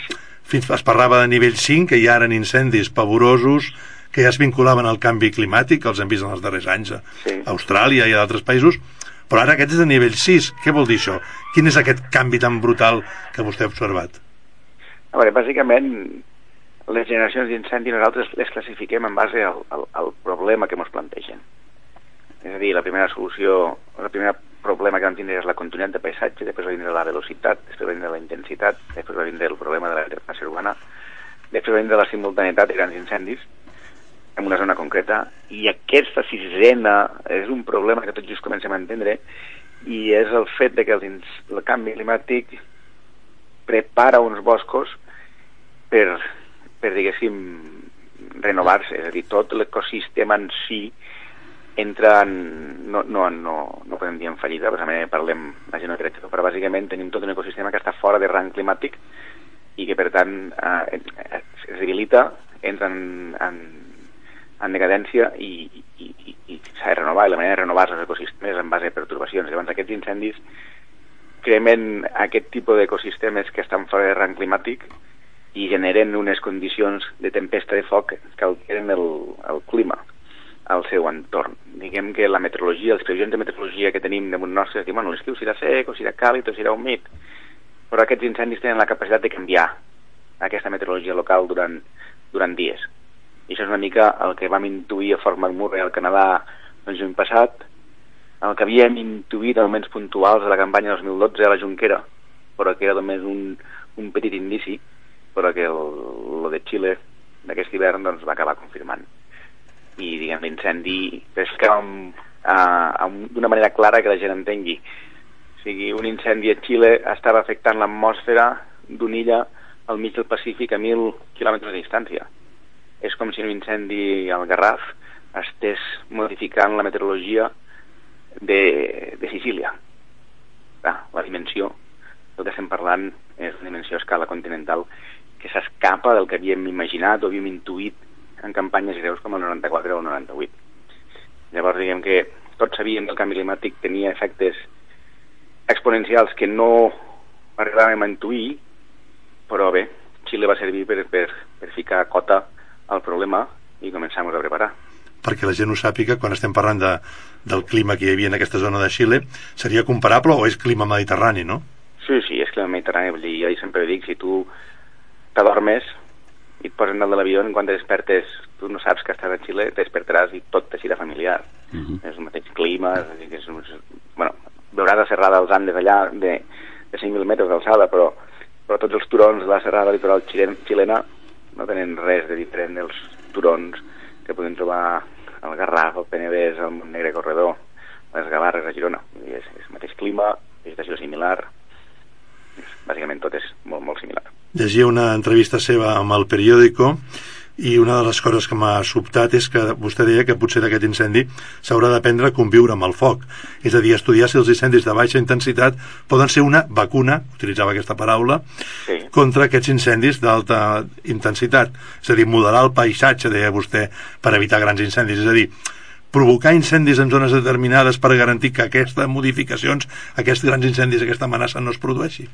fins es parlava de nivell 5, que ja eren incendis pavorosos, que ja es vinculaven al canvi climàtic, que els hem vist en els darrers anys a Sí. Austràlia i a d'altres països, però ara aquest és de nivell 6. Què vol dir això? Quin és aquest canvi tan brutal que vostè ha observat? A veure, bàsicament, les generacions d'incendi nosaltres les classifiquem en base al, al, al problema que ens plantegen. És a dir, la primera solució, el primer problema que vam tindre és la continuïtat de paisatge, després va vindre la velocitat, després va vindre la intensitat, després va vindre el problema de la interface urbana, després va vindre la simultaneïtat de grans incendis en una zona concreta, i aquesta sisena és un problema que tots just comencem a entendre, i és el fet de que el, el canvi climàtic prepara uns boscos per, per diguéssim, renovar-se, és a dir, tot l'ecosistema en si entra en... No, no, no, no podem dir en fallida, precisament parlem, la gent no crec, però bàsicament tenim tot un ecosistema que està fora de rang climàtic i que per tant eh, es debilita, entra en, en, en decadència i, i, i, i s'ha de renovar, i la manera de renovar els ecosistemes en base a perturbacions. Llavors aquests incendis cremen aquest tipus d'ecosistemes que estan fora de rang climàtic i generen unes condicions de tempesta de foc que alteren el, el clima al seu entorn. Diguem que la meteorologia, les previsions de meteorologia que tenim damunt nostre, es diu, bueno, l'estiu serà sec, o serà càlid, o serà humit, però aquests incendis tenen la capacitat de canviar aquesta meteorologia local durant, durant dies. I això és una mica el que vam intuir a Fort McMurray al Canadà el juny passat, el que havíem intuït en moments puntuals de la campanya 2012 a la Junquera, però que era només un, un petit indici, però que el, el de Xile d'aquest hivern doncs, va acabar confirmant. i diguem l'incendi és uh, d'una manera clara que la gent entengui. O sigui, un incendi a Xile estava afectant l'atmosfera d'una illa al mig del Pacífic a mil quilòmetres de distància és com si un incendi al Garraf estés modificant la meteorologia de, de Sicília ah, la dimensió del que estem parlant és una dimensió a escala continental que s'escapa del que havíem imaginat o havíem intuït en campanyes greus com el 94 o el 98. Llavors, diguem que tots sabíem que el canvi climàtic tenia efectes exponencials que no arribàvem a intuir, però bé, Xile va servir per, per, per ficar cota al problema i començar a preparar. Perquè la gent ho sàpiga, quan estem parlant de, del clima que hi havia en aquesta zona de Xile, seria comparable o és clima mediterrani, no? Sí, sí, és clima mediterrani. Vull dir, jo sempre dic, si tu t'adormes i et posen dalt de l'avió, quan te despertes tu no saps que estàs a Xile, te despertaràs i tot te serà familiar. Uh mhm. -huh. És el mateix clima, és, és, és, bueno, veuràs la serrada dels Andes allà de, de 5.000 metres d'alçada, però, però tots els turons de la serrada litoral xilena no tenen res de diferent dels turons que podem trobar al Garraf, al Penedès, al Montnegre Corredor, a les Gavarres, a Girona. És, és el mateix clima, vegetació similar, bàsicament tot és molt, molt similar. Llegia una entrevista seva amb el periòdico i una de les coses que m'ha sobtat és que vostè deia que potser d'aquest incendi s'haurà d'aprendre a conviure amb el foc. És a dir, estudiar si els incendis de baixa intensitat poden ser una vacuna utilitzava aquesta paraula sí. contra aquests incendis d'alta intensitat. És a dir, modelar el paisatge deia vostè, per evitar grans incendis. És a dir, provocar incendis en zones determinades per garantir que aquestes modificacions, aquests grans incendis, aquesta amenaça no es produeixi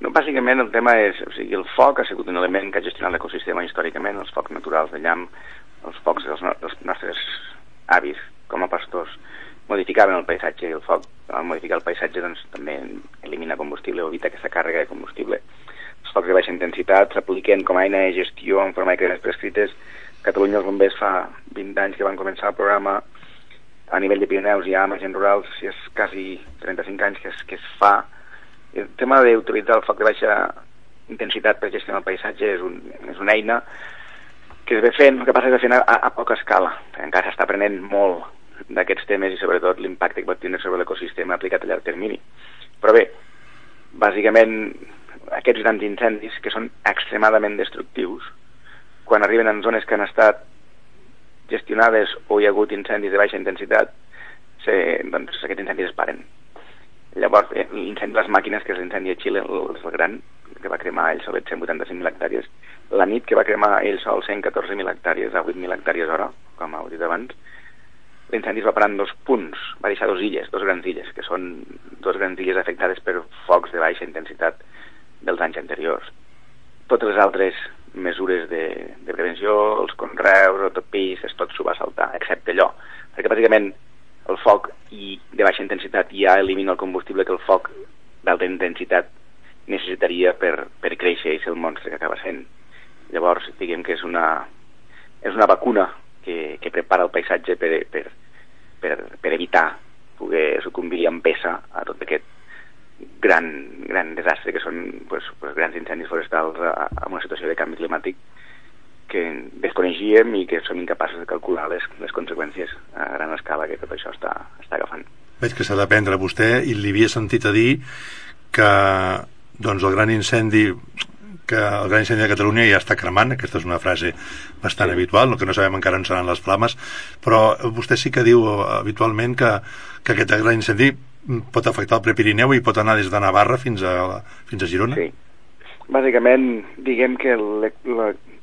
no, bàsicament el tema és, o sigui, el foc ha sigut un element que ha gestionat l'ecosistema històricament, els focs naturals de llamp, els focs dels, no, dels nostres avis com a pastors, modificaven el paisatge i el foc, al modificar el paisatge doncs, també elimina combustible o evita aquesta càrrega de combustible. Els focs de baixa intensitat s'apliquen com a eina de gestió en forma de credes prescrites. Catalunya els bombers fa 20 anys que van començar el programa a nivell de Pirineus i a agents rurals, si és quasi 35 anys que es, que es fa el tema d'utilitzar el foc de baixa intensitat per gestionar el paisatge és, un, és una eina que es ve fent, el que passa és que fent a, a poca escala. Encara s'està aprenent molt d'aquests temes i sobretot l'impacte que pot tenir sobre l'ecosistema aplicat a llarg termini. Però bé, bàsicament aquests grans incendis que són extremadament destructius quan arriben en zones que han estat gestionades o hi ha hagut incendis de baixa intensitat se, doncs aquests incendis es paren Llavors, eh, l'incendi de les màquines, que és l'incendi a Xile, el gran, que va cremar ell sol 185.000 hectàrees, la nit que va cremar ell sol 114.000 hectàrees a 8.000 hectàrees hora, com heu dit abans, l'incendi es va parar en dos punts, va deixar dos illes, dos grans illes, que són dos grans illes afectades per focs de baixa intensitat dels anys anteriors. Totes les altres mesures de, de prevenció, els conreus, autopistes, tot s'ho va saltar, excepte allò, perquè bàsicament el foc i de baixa intensitat ja elimina el combustible que el foc d'alta intensitat necessitaria per, per créixer i ser el monstre que acaba sent. Llavors, diguem que és una, és una vacuna que, que prepara el paisatge per, per, per, per evitar poder sucumbir amb peça a tot aquest gran, gran desastre que són pues, pues, grans incendis forestals en una situació de canvi climàtic que desconeixíem i que som incapaços de calcular les, les conseqüències a gran escala que tot això està, està agafant. Veig que s'ha d'aprendre vostè i li havia sentit a dir que doncs, el gran incendi que el gran incendi de Catalunya ja està cremant, aquesta és una frase bastant sí. habitual, el que no sabem encara on seran les flames, però vostè sí que diu habitualment que, que aquest gran incendi pot afectar el Prepirineu i pot anar des de Navarra fins a, fins a Girona? Sí. Bàsicament, diguem que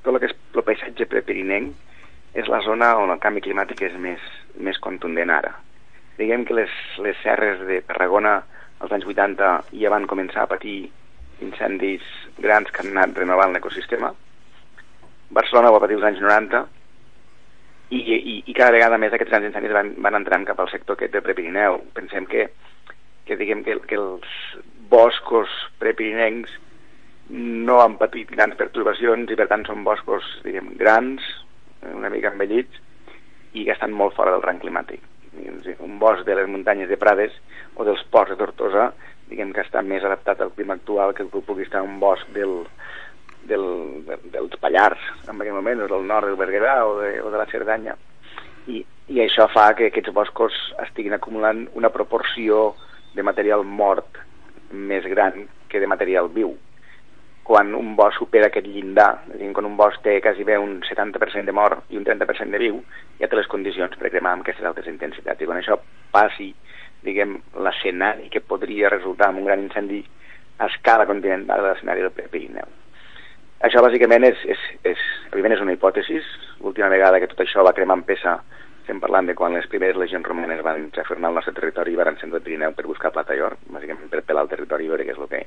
tot el que és el paisatge prepirinenc és la zona on el canvi climàtic és més, més contundent ara. Diguem que les, les serres de Tarragona als anys 80 ja van començar a patir incendis grans que han anat renovant l'ecosistema. Barcelona va patir els anys 90 i, i, i cada vegada més aquests grans incendis van, van entrant cap al sector aquest de Prepirineu. Pensem que, que diguem que, que els boscos prepirinencs no han patit grans perturbacions i per tant són boscos diguem, grans, una mica envellits i que estan molt fora del rang climàtic. Un bosc de les muntanyes de Prades o dels ports de Tortosa diguem que està més adaptat al clima actual que que pugui estar un bosc del, del, dels Pallars en aquell moment, o del nord del Berguedà o de, o de la Cerdanya. i, i això fa que aquests boscos estiguin acumulant una proporció de material mort més gran que de material viu. Quan un bosc supera aquest llindar, és a dir, quan un bosc té quasi bé un 70% de mort i un 30% de viu, ja té les condicions per cremar amb aquestes altes intensitats. I quan això passi, diguem, l'escenari que podria resultar en un gran incendi a escala continental de l'escenari del Pirineu. Això bàsicament és, és, és, evidentment és una hipòtesi. L'última vegada que tot això va cremar en peça estem parlant de quan les primeres legions romanes van refernar el nostre territori i van encendre el Pirineu per buscar plata i or, bàsicament per pelar el territori i veure què és el que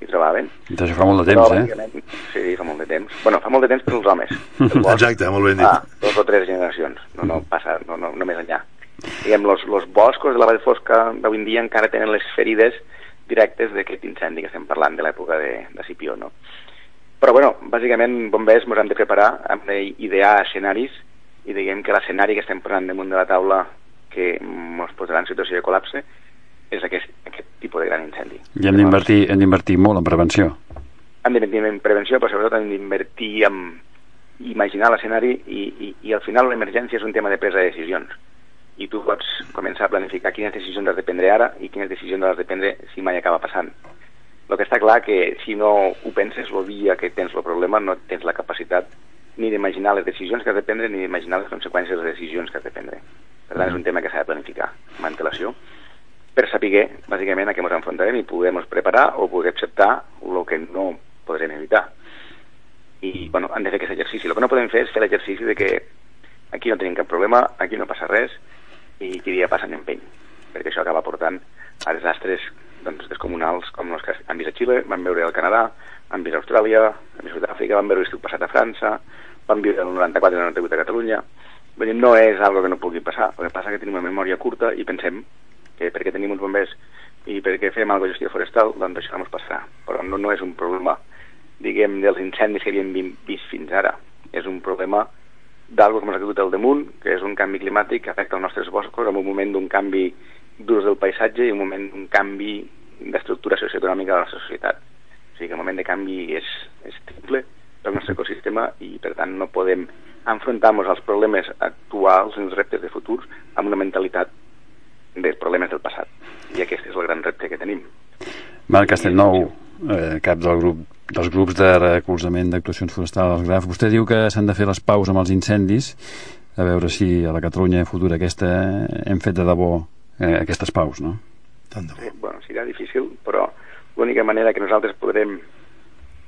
hi trobaven. Doncs això fa molt de temps, Però, eh? Sí, fa molt de temps. Bueno, fa molt de temps per als homes. Exacte, molt ben dit. Ah, dos o tres generacions, no, no passa, no, no, no més enllà. Diguem, los, los boscos de la Vall Fosca d'avui en dia encara tenen les ferides directes d'aquest incendi que estem parlant de l'època de, de Cipió, no? Però, bueno, bàsicament, bombers ens hem de preparar, hem d'idear escenaris i diguem que l'escenari que estem posant damunt de la taula que ens posarà en situació de col·lapse és aquest, aquest tipus de gran incendi. I hem d'invertir hem d'invertir molt en prevenció. hem d'invertir en prevenció, però sobretot hem d'invertir en imaginar l'escenari i, i, i al final l'emergència és un tema de presa de decisions. I tu pots començar a planificar quines decisions has de prendre ara i quines decisions has de prendre si mai acaba passant. El que està clar que si no ho penses el dia que tens el problema no tens la capacitat ni d'imaginar les decisions que has de prendre ni d'imaginar les conseqüències de les decisions que has de prendre. Per tant, és un tema que s'ha de planificar amb antelació per saber, bàsicament, a què ens enfrontarem i podem preparar o poder acceptar el que no podrem evitar. I, bueno, han de fer aquest exercici. El que no podem fer és fer l'exercici de que aquí no tenim cap problema, aquí no passa res i qui dia passa empeny, perquè això acaba portant a desastres doncs, descomunals com els que han vist a Xile, van veure al Canadà, han vist a Austràlia, han vist a Sud-àfrica, van veure l'estiu passat a França, van viure el 94 i el 98 a Catalunya. Vull dir, no és algo que no pugui passar, el que passa que tenim una memòria curta i pensem que perquè tenim uns bombers i perquè fem alguna gestió forestal, doncs això no ens passarà. Però no, no és un problema, diguem, dels incendis que havíem vi- vist fins ara. És un problema d'algo que ens ha caigut al damunt, que és un canvi climàtic que afecta els nostres boscos en un moment d'un canvi d'ús del paisatge i un moment d'un canvi d'estructura socioeconòmica de la societat. O sigui que el moment de canvi és, és triple pel nostre ecosistema i per tant no podem enfrontar-nos als problemes actuals, als reptes de futurs, amb una mentalitat dels problemes del passat. I aquest és el gran repte que tenim. Marc Castellnou, eh, cap del grup dels grups de recolzament d'actuacions forestals als GRAF. Vostè diu que s'han de fer les paus amb els incendis, a veure si a la Catalunya futura aquesta hem fet de debò eh, aquestes paus, no? Tant de bo. Eh, bueno, serà difícil, però l'única manera que nosaltres podrem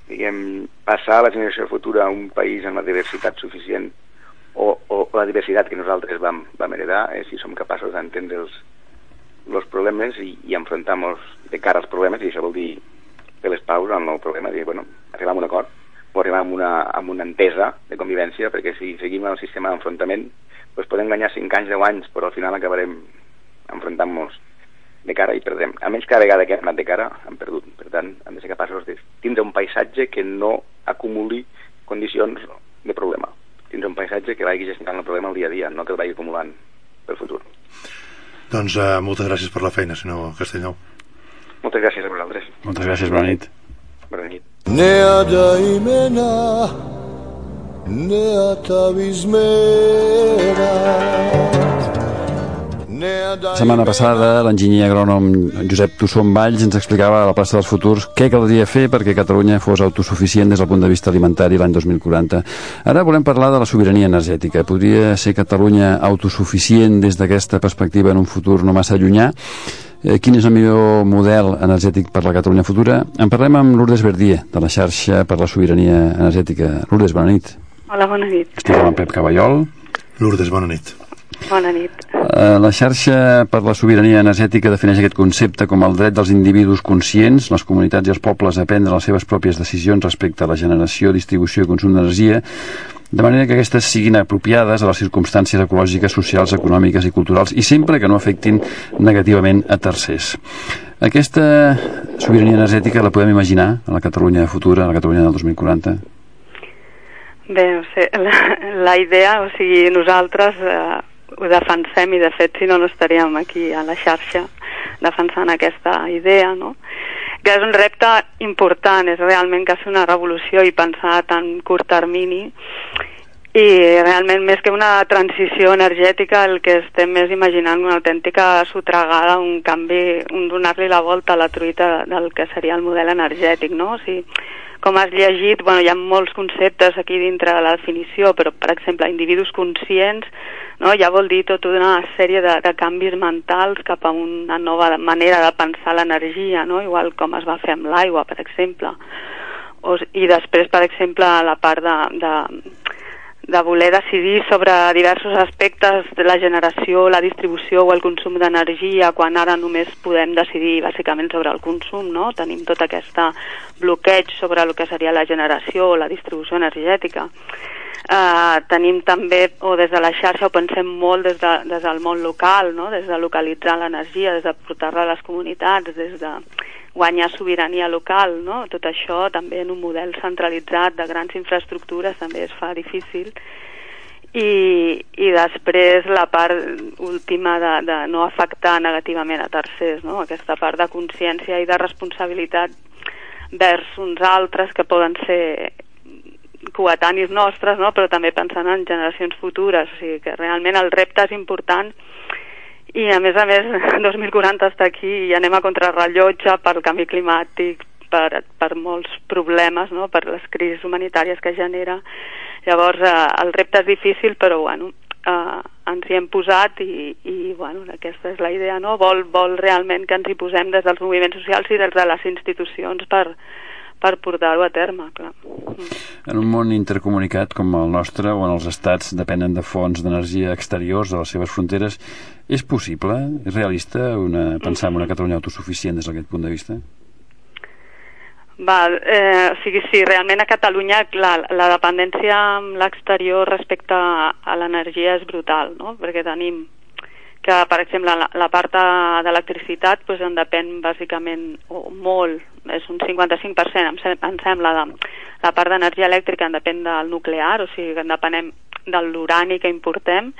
diguem, passar a la generació futura a un país amb la diversitat suficient o, o la diversitat que nosaltres vam, vam heredar és si som capaços d'entendre els, els problemes i, i enfrontar-nos de cara als problemes i això vol dir fer les paus amb el problema dir, bueno, arribar a un acord o arribar a una, a una entesa de convivència perquè si seguim el sistema d'enfrontament doncs podem guanyar 5 anys, 10 anys però al final acabarem enfrontant-nos de cara i perdrem. A menys cada vegada que hem anat de cara hem perdut. Per tant, hem de ser capaços de tindre un paisatge que no acumuli condicions de problema. Tindre un paisatge que vagi gestionant el problema el dia a dia, no que el vagi acumulant pel futur. Doncs uh, moltes gràcies per la feina, senyor Castellnou. Moltes gràcies a vosaltres. Moltes gràcies, bona nit. Bona nit. Neada imena Neata bizmera La setmana passada, l'enginyer agrònom Josep Tusson Valls ens explicava a la plaça dels futurs què caldria fer perquè Catalunya fos autosuficient des del punt de vista alimentari l'any 2040. Ara volem parlar de la sobirania energètica. Podria ser Catalunya autosuficient des d'aquesta perspectiva en un futur no massa llunyà? Eh, quin és el millor model energètic per la Catalunya futura? En parlem amb Lourdes Verdier, de la xarxa per la sobirania energètica. Lourdes, bona nit. Hola, bona nit. Estic amb Pep Caballol. Lourdes, bona nit. Bona nit. Eh, La xarxa per la sobirania energètica defineix aquest concepte com el dret dels individus conscients, les comunitats i els pobles a prendre les seves pròpies decisions respecte a la generació, distribució i consum d'energia, de manera que aquestes siguin apropiades a les circumstàncies ecològiques, socials, econòmiques i culturals i sempre que no afectin negativament a tercers. Aquesta sobirania energètica la podem imaginar a la Catalunya futura, a la Catalunya del 2040? Bé, o sigui, la, la idea, o sigui, nosaltres eh, ho defensem i de fet si no no estaríem aquí a la xarxa defensant aquesta idea, no? que és un repte important, és realment quasi una revolució i pensar a tan curt termini i realment més que una transició energètica el que estem més imaginant una autèntica sotregada, un canvi, un donar-li la volta a la truita del que seria el model energètic, no? O sigui, com has llegit, bueno, hi ha molts conceptes aquí dintre de la definició, però, per exemple, individus conscients no? ja vol dir tota una sèrie de, de canvis mentals cap a una nova manera de pensar l'energia, no? igual com es va fer amb l'aigua, per exemple. O, I després, per exemple, la part de, de, de voler decidir sobre diversos aspectes de la generació, la distribució o el consum d'energia, quan ara només podem decidir bàsicament sobre el consum, no? Tenim tot aquest bloqueig sobre el que seria la generació o la distribució energètica. Uh, tenim també, o des de la xarxa ho pensem molt des, de, des del món local, no? des de localitzar l'energia, des de portar-la a les comunitats, des de guanyar sobirania local, no? Tot això també en un model centralitzat de grans infraestructures també es fa difícil i, i després la part última de, de no afectar negativament a tercers, no? aquesta part de consciència i de responsabilitat vers uns altres que poden ser coetanis nostres, no? però també pensant en generacions futures, o sigui que realment el repte és important i a més a més 2040 està aquí i anem a contrarrellotge pel canvi climàtic, per, per molts problemes, no? per les crisis humanitàries que genera. Llavors eh, el repte és difícil, però bueno, eh, ens hi hem posat i, i bueno, aquesta és la idea, no? Vol, vol realment que ens hi posem des dels moviments socials i des de les institucions per, per portar-ho a terme, clar. En un món intercomunicat com el nostre, on els estats depenen de fonts d'energia exteriors a les seves fronteres, és possible, és realista una, pensar en una Catalunya autosuficient des d'aquest punt de vista? Val, eh, o sigui, sí, realment a Catalunya la, la dependència amb l'exterior respecte a l'energia és brutal, no? perquè tenim que, per exemple, la, la part d'electricitat pues, en depèn bàsicament o molt, és un 55%, em, sem em sembla, de, la part d'energia elèctrica en depèn del nuclear, o sigui que en depenem de l'urani que importem,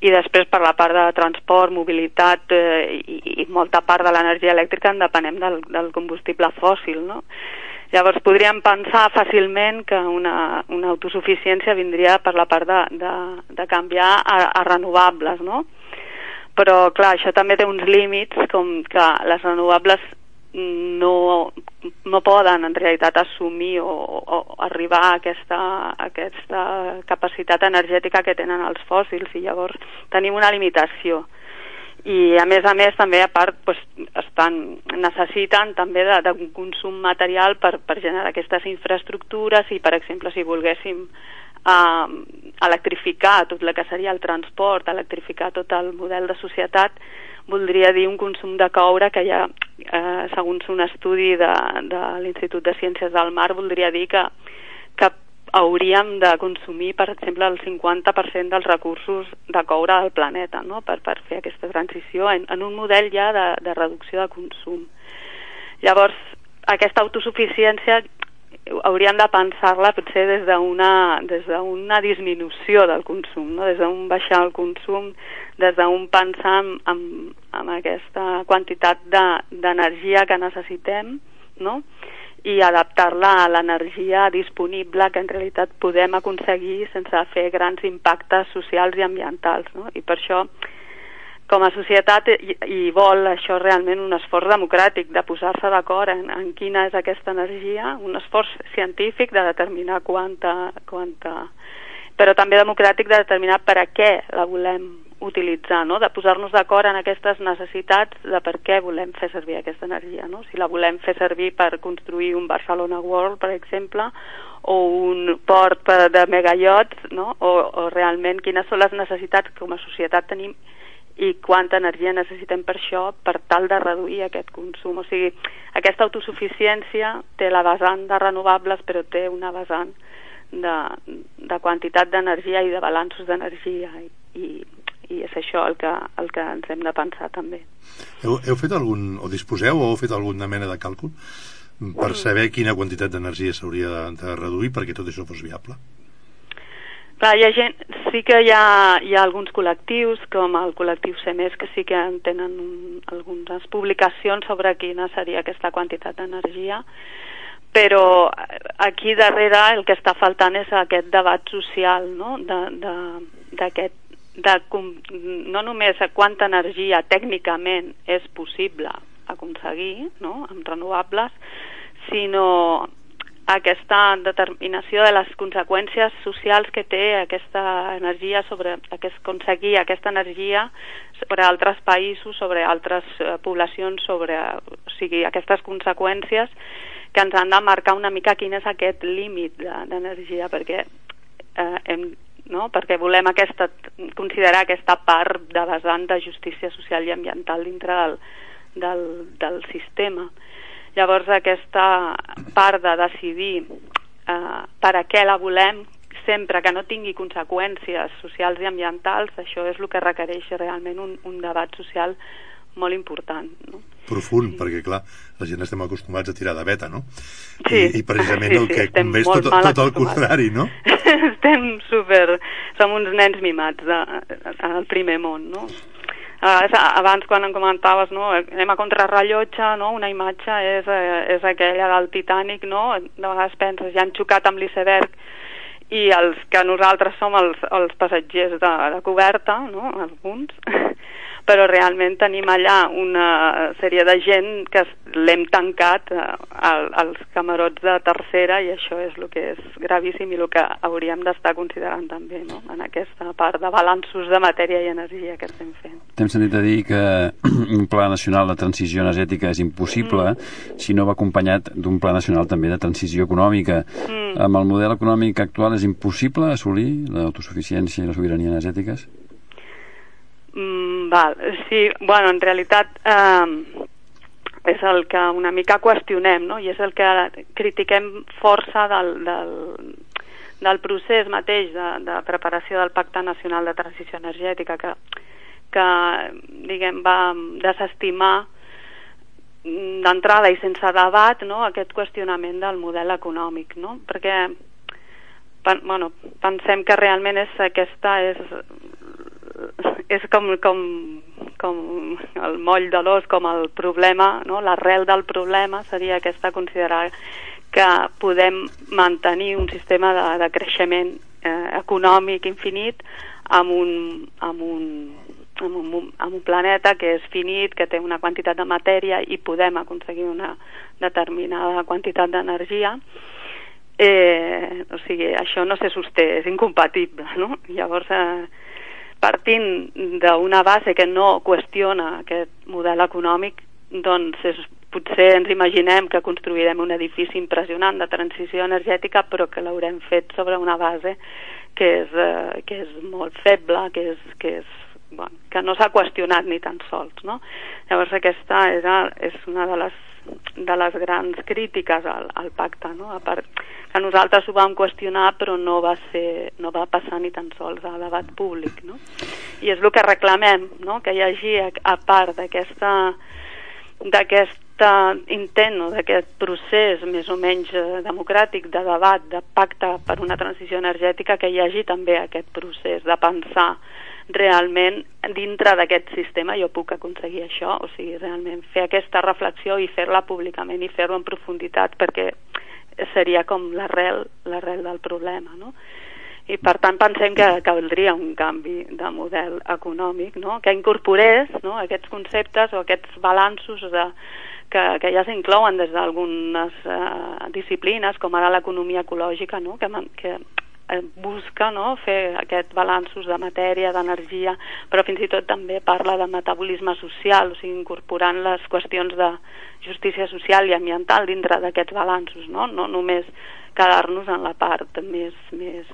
i després per la part de transport, mobilitat eh, i, i molta part de l'energia elèctrica en depenem del, del combustible fòssil, no? Llavors podríem pensar fàcilment que una, una autosuficiència vindria per la part de, de, de canviar a, a renovables, no? Però clar, això també té uns límits com que les renovables no, no poden en realitat assumir o, o arribar a aquesta, a aquesta capacitat energètica que tenen els fòssils. I llavors tenim una limitació. I a més a més també a part pues, estan, necessiten també d'un consum material per, per generar aquestes infraestructures i per exemple si volguéssim eh, electrificar tot el que seria el transport, electrificar tot el model de societat, voldria dir un consum de coure que ja, eh, segons un estudi de, de l'Institut de Ciències del Mar, voldria dir que, que hauríem de consumir, per exemple, el 50% dels recursos de coure del planeta no? per, per fer aquesta transició en, en un model ja de, de reducció de consum. Llavors, aquesta autosuficiència hauríem de pensar-la potser des d'una des d'una disminució del consum, no? des d'un baixar el consum, des d'un pensar en, en, en aquesta quantitat d'energia de, que necessitem, no? i adaptar-la a l'energia disponible que en realitat podem aconseguir sense fer grans impactes socials i ambientals. No? I per això com a societat i, i vol això realment un esforç democràtic de posar-se d'acord en, en quina és aquesta energia, un esforç científic de determinar quanta, quanta però també democràtic de determinar per a què la volem utilitzar, no? de posar-nos d'acord en aquestes necessitats de per què volem fer servir aquesta energia. No? Si la volem fer servir per construir un Barcelona World, per exemple, o un port de megayots, no? o, o realment quines són les necessitats que com a societat tenim i quanta energia necessitem per això per tal de reduir aquest consum. O sigui, aquesta autosuficiència té la vessant de renovables però té una vessant de, de quantitat d'energia i de balanços d'energia i, i és això el que, el que ens hem de pensar també. Heu, heu fet algun, o disposeu o heu fet alguna mena de càlcul per mm. saber quina quantitat d'energia s'hauria de, de reduir perquè tot això fos viable? Clar, hi ha gent, sí que hi ha, hi ha alguns col·lectius, com el col·lectiu CEMES, que sí que tenen un, algunes publicacions sobre quina seria aquesta quantitat d'energia, però aquí darrere el que està faltant és aquest debat social, no? De, de, d'aquest de, com- no només a quanta energia tècnicament és possible aconseguir no? amb renovables, sinó aquesta determinació de les conseqüències socials que té aquesta energia sobre aquest, aconseguir aquesta energia sobre altres països, sobre altres eh, poblacions, sobre o sigui, aquestes conseqüències que ens han de marcar una mica quin és aquest límit de- d'energia, perquè eh, hem, no? perquè volem aquesta, considerar aquesta part de vessant de justícia social i ambiental dintre del, del, del sistema. Llavors aquesta part de decidir eh, per a què la volem sempre que no tingui conseqüències socials i ambientals, això és el que requereix realment un, un debat social molt important. No? Profund, perquè clar, la gent estem acostumats a tirar de beta, no? Sí. I, I precisament Sí, el sí, que estem convé és tot, tot el contrari, no? Estem super... Som uns nens mimats de, al primer món, no? Uh, abans quan em comentaves no, anem a contrarrellotge no? una imatge és, eh, és aquella del Titanic no? de vegades penses ja han xocat amb l'iceberg i els que nosaltres som els, els passatgers de, de coberta no? alguns però realment tenim allà una sèrie de gent que l'hem tancat eh, al- als camarots de tercera i això és el que és gravíssim i el que hauríem d'estar considerant també no? en aquesta part de balanços de matèria i energia que estem fent. T'hem sentit a dir que un pla nacional de transició energètica és impossible si no va acompanyat d'un pla nacional també de transició econòmica. Mm. Amb el model econòmic actual és impossible assolir l'autosuficiència i la sobirania energètiques? Mm, val, sí, bueno, en realitat eh, és el que una mica qüestionem, no? I és el que critiquem força del, del, del procés mateix de, de preparació del Pacte Nacional de Transició Energètica que, que diguem, va desestimar d'entrada i sense debat no, aquest qüestionament del model econòmic, no? perquè pen, bueno, pensem que realment és aquesta és és com, com, com el moll de l'os, com el problema, no? l'arrel del problema seria aquesta considerar que podem mantenir un sistema de, de creixement eh, econòmic infinit amb un, amb, un, amb, un, amb un planeta que és finit, que té una quantitat de matèria i podem aconseguir una determinada quantitat d'energia eh, o sigui, això no se sosté, és incompatible, no? Llavors, eh, partint d'una base que no qüestiona aquest model econòmic, doncs és, potser ens imaginem que construirem un edifici impressionant de transició energètica, però que l'haurem fet sobre una base que és, eh, que és molt feble, que és, que és bueno, que no s'ha qüestionat ni tan sols, no? Llavors aquesta era, és una de les de les grans crítiques al, al pacte, no? A part que nosaltres ho vam qüestionar però no va ser, no va passar ni tan sols a debat públic, no? I és el que reclamem, no? Que hi hagi a, a part d'aquesta d'aquest intent o d'aquest procés més o menys eh, democràtic de debat, de pacte per una transició energètica, que hi hagi també aquest procés de pensar realment dintre d'aquest sistema jo puc aconseguir això, o sigui, realment fer aquesta reflexió i fer-la públicament i fer-ho en profunditat perquè seria com l'arrel l'arrel del problema, no? I per tant pensem que caldria un canvi de model econòmic, no? Que incorporés no? aquests conceptes o aquests balanços de, que, que ja s'inclouen des d'algunes eh, disciplines, com ara l'economia ecològica, no? que, que busca no? fer aquests balanços de matèria, d'energia, però fins i tot també parla de metabolisme social, o sigui, incorporant les qüestions de justícia social i ambiental dintre d'aquests balanços, no? no només quedar-nos en la part més, més,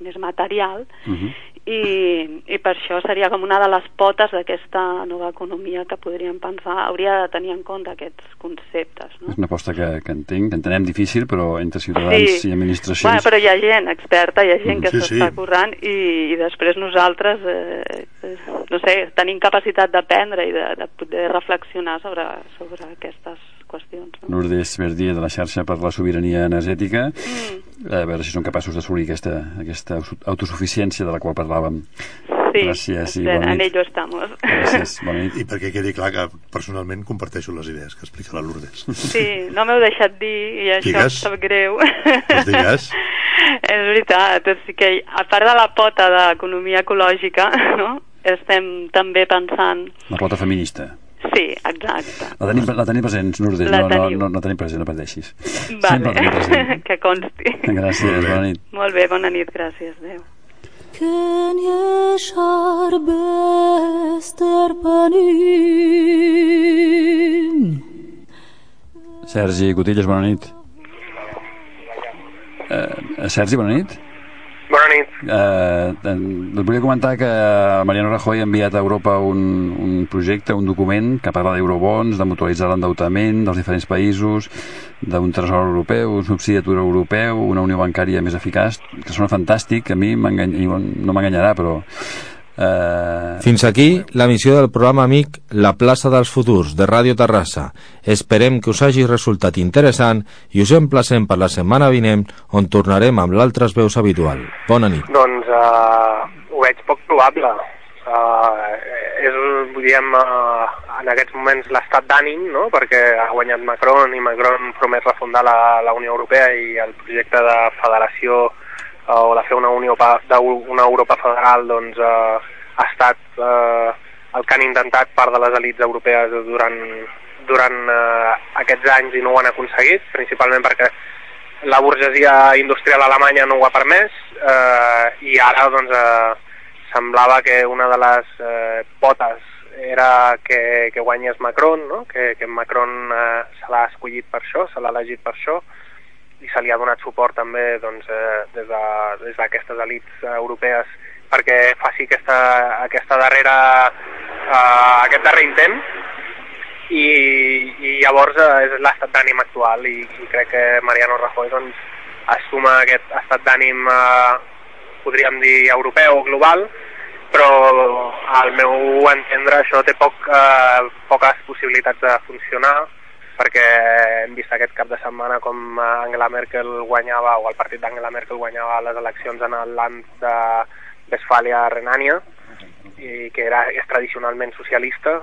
més material Uh -huh. i, i per això seria com una de les potes d'aquesta nova economia que podríem pensar hauria de tenir en compte aquests conceptes no? És una aposta que, que entenc, que entenem difícil, però entre ciutadans i administracions... Bueno, però hi ha gent experta, hi ha gent que Sí, s'està sí. currant i, i després nosaltres, eh, eh, no sé, tenim capacitat d'aprendre i de, de poder reflexionar sobre, sobre aquestes qüestions. No? Lourdes Verdier de la xarxa per la sobirania energètica Mm. a veure si són capaços d'assolir aquesta, aquesta autosuficiència de la qual parlàvem Sí, Gràcies, sí, en bona nit. ello estamos. Gràcies, bona nit. I perquè quedi clar que personalment comparteixo les idees que explica la Lourdes. Sí, no m'heu deixat dir i això Digues. em sap greu. Doncs digues. És veritat, és que a part de la pota d'economia ecològica, no? estem també pensant... La pota feminista. Sí, exacte. La tenim, la tenim present, Lourdes, La no, no, teniu. no, no tenim present, no pateixis. Vale, Sempre la tenim present. que consti. Gràcies, bona nit. Molt bé, bona nit, gràcies, adéu. Kenje šarbester panin. Sergi Cotilles, bona nit. Eh, Sergi, bona nit. Bona nit. Eh, et volia comentar que Mariano Rajoy ha enviat a Europa un, un projecte, un document que parla d'eurobons, de mutualitzar l'endeutament dels diferents països, d'un tresor europeu, un subsidi d'atur europeu, una unió bancària més eficaç, que sona fantàstic, a mi no m'enganyarà, però... Eh, Fins aquí la missió del programa amic La plaça dels futurs de Ràdio Terrassa. Esperem que us hagi resultat interessant i us emplacem per la setmana vinent on tornarem amb l'altres veus habitual. Bona nit. Doncs uh, ho veig poc probable. Uh, és, diguem, uh, en aquests moments l'estat d'ànim, no? perquè ha guanyat Macron i Macron promet refundar la, la Unió Europea i el projecte de federació uh, o de fer una, unió pa- de, una Europa federal doncs, uh, ha estat uh, el que han intentat part de les elites europees durant, durant uh, aquests anys i no ho han aconseguit, principalment perquè la burgesia industrial alemanya no ho ha permès eh, i ara doncs, eh, semblava que una de les eh, potes era que, que guanyés Macron, no? que, que Macron eh, se l'ha escollit per això, se l'ha elegit per això i se li ha donat suport també doncs, eh, des de- des d'aquestes elites eh, europees perquè faci aquesta, aquesta darrera, eh, aquest darrer intent. I, i llavors eh, és l'estat d'ànim actual i, i crec que Mariano Rajoy doncs, assuma aquest estat d'ànim eh, podríem dir europeu o global però al meu entendre això té poc, eh, poques possibilitats de funcionar perquè hem vist aquest cap de setmana com eh, Angela Merkel guanyava o el partit d'Angela Merkel guanyava les eleccions en el land de Westfàlia-Renània i que era, és tradicionalment socialista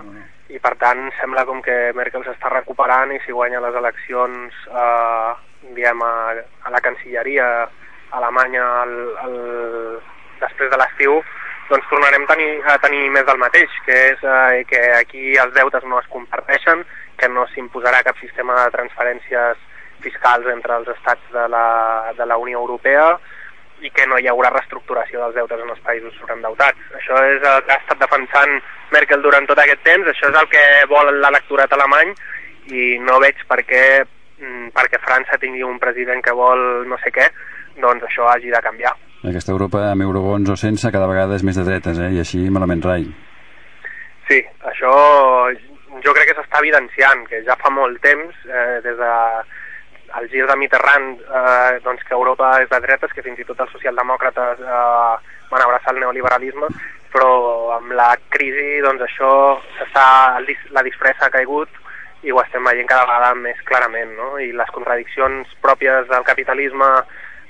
i per tant sembla com que Merkel s'està recuperant i si guanya les eleccions eh, diguem, a, a la Cancilleria alemanya el, el, després de l'estiu doncs tornarem tenir, a tenir més del mateix, que és eh, que aquí els deutes no es comparteixen, que no s'imposarà cap sistema de transferències fiscals entre els estats de la, de la Unió Europea i que no hi haurà reestructuració dels deutes en els països sobreendeutats. Això és el que ha estat defensant Merkel durant tot aquest temps, això és el que vol l'electorat alemany i no veig per què mm, perquè França tingui un president que vol no sé què, doncs això hagi de canviar. Aquesta Europa amb eurobons o sense cada vegada és més de dretes, eh? i així malament rai. Sí, això jo crec que s'està evidenciant, que ja fa molt temps, eh, des de el gir de Mitterrand, eh, doncs que Europa és de dretes, que fins i tot els socialdemòcrates eh, van abraçar el neoliberalisme, però amb la crisi doncs això la disfressa ha caigut i ho estem veient cada vegada més clarament, no? I les contradiccions pròpies del capitalisme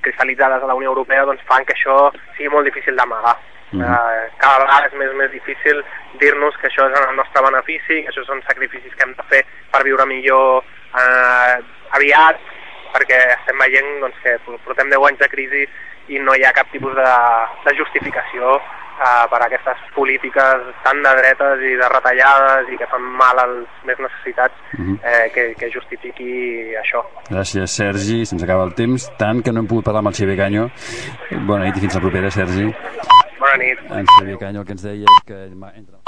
cristal·litzades a la Unió Europea doncs fan que això sigui molt difícil d'amagar. Mhm. Eh, cada vegada és més més difícil dir-nos que això és en el nostre benefici, que això són sacrificis que hem de fer per viure millor eh, aviat, perquè estem veient doncs, que portem 10 anys de crisi i no hi ha cap tipus de, de justificació eh, per aquestes polítiques tan de dretes i de retallades i que fan mal als més necessitats Mhm. eh, que, que justifiqui això. Gràcies, Sergi. Se'ns acaba el temps, tant que no hem pogut parlar amb el Xavier Canyo. Bona nit i fins la propera, Sergi. Bona nit. En Xavier Canyo el que ens deia és que... entre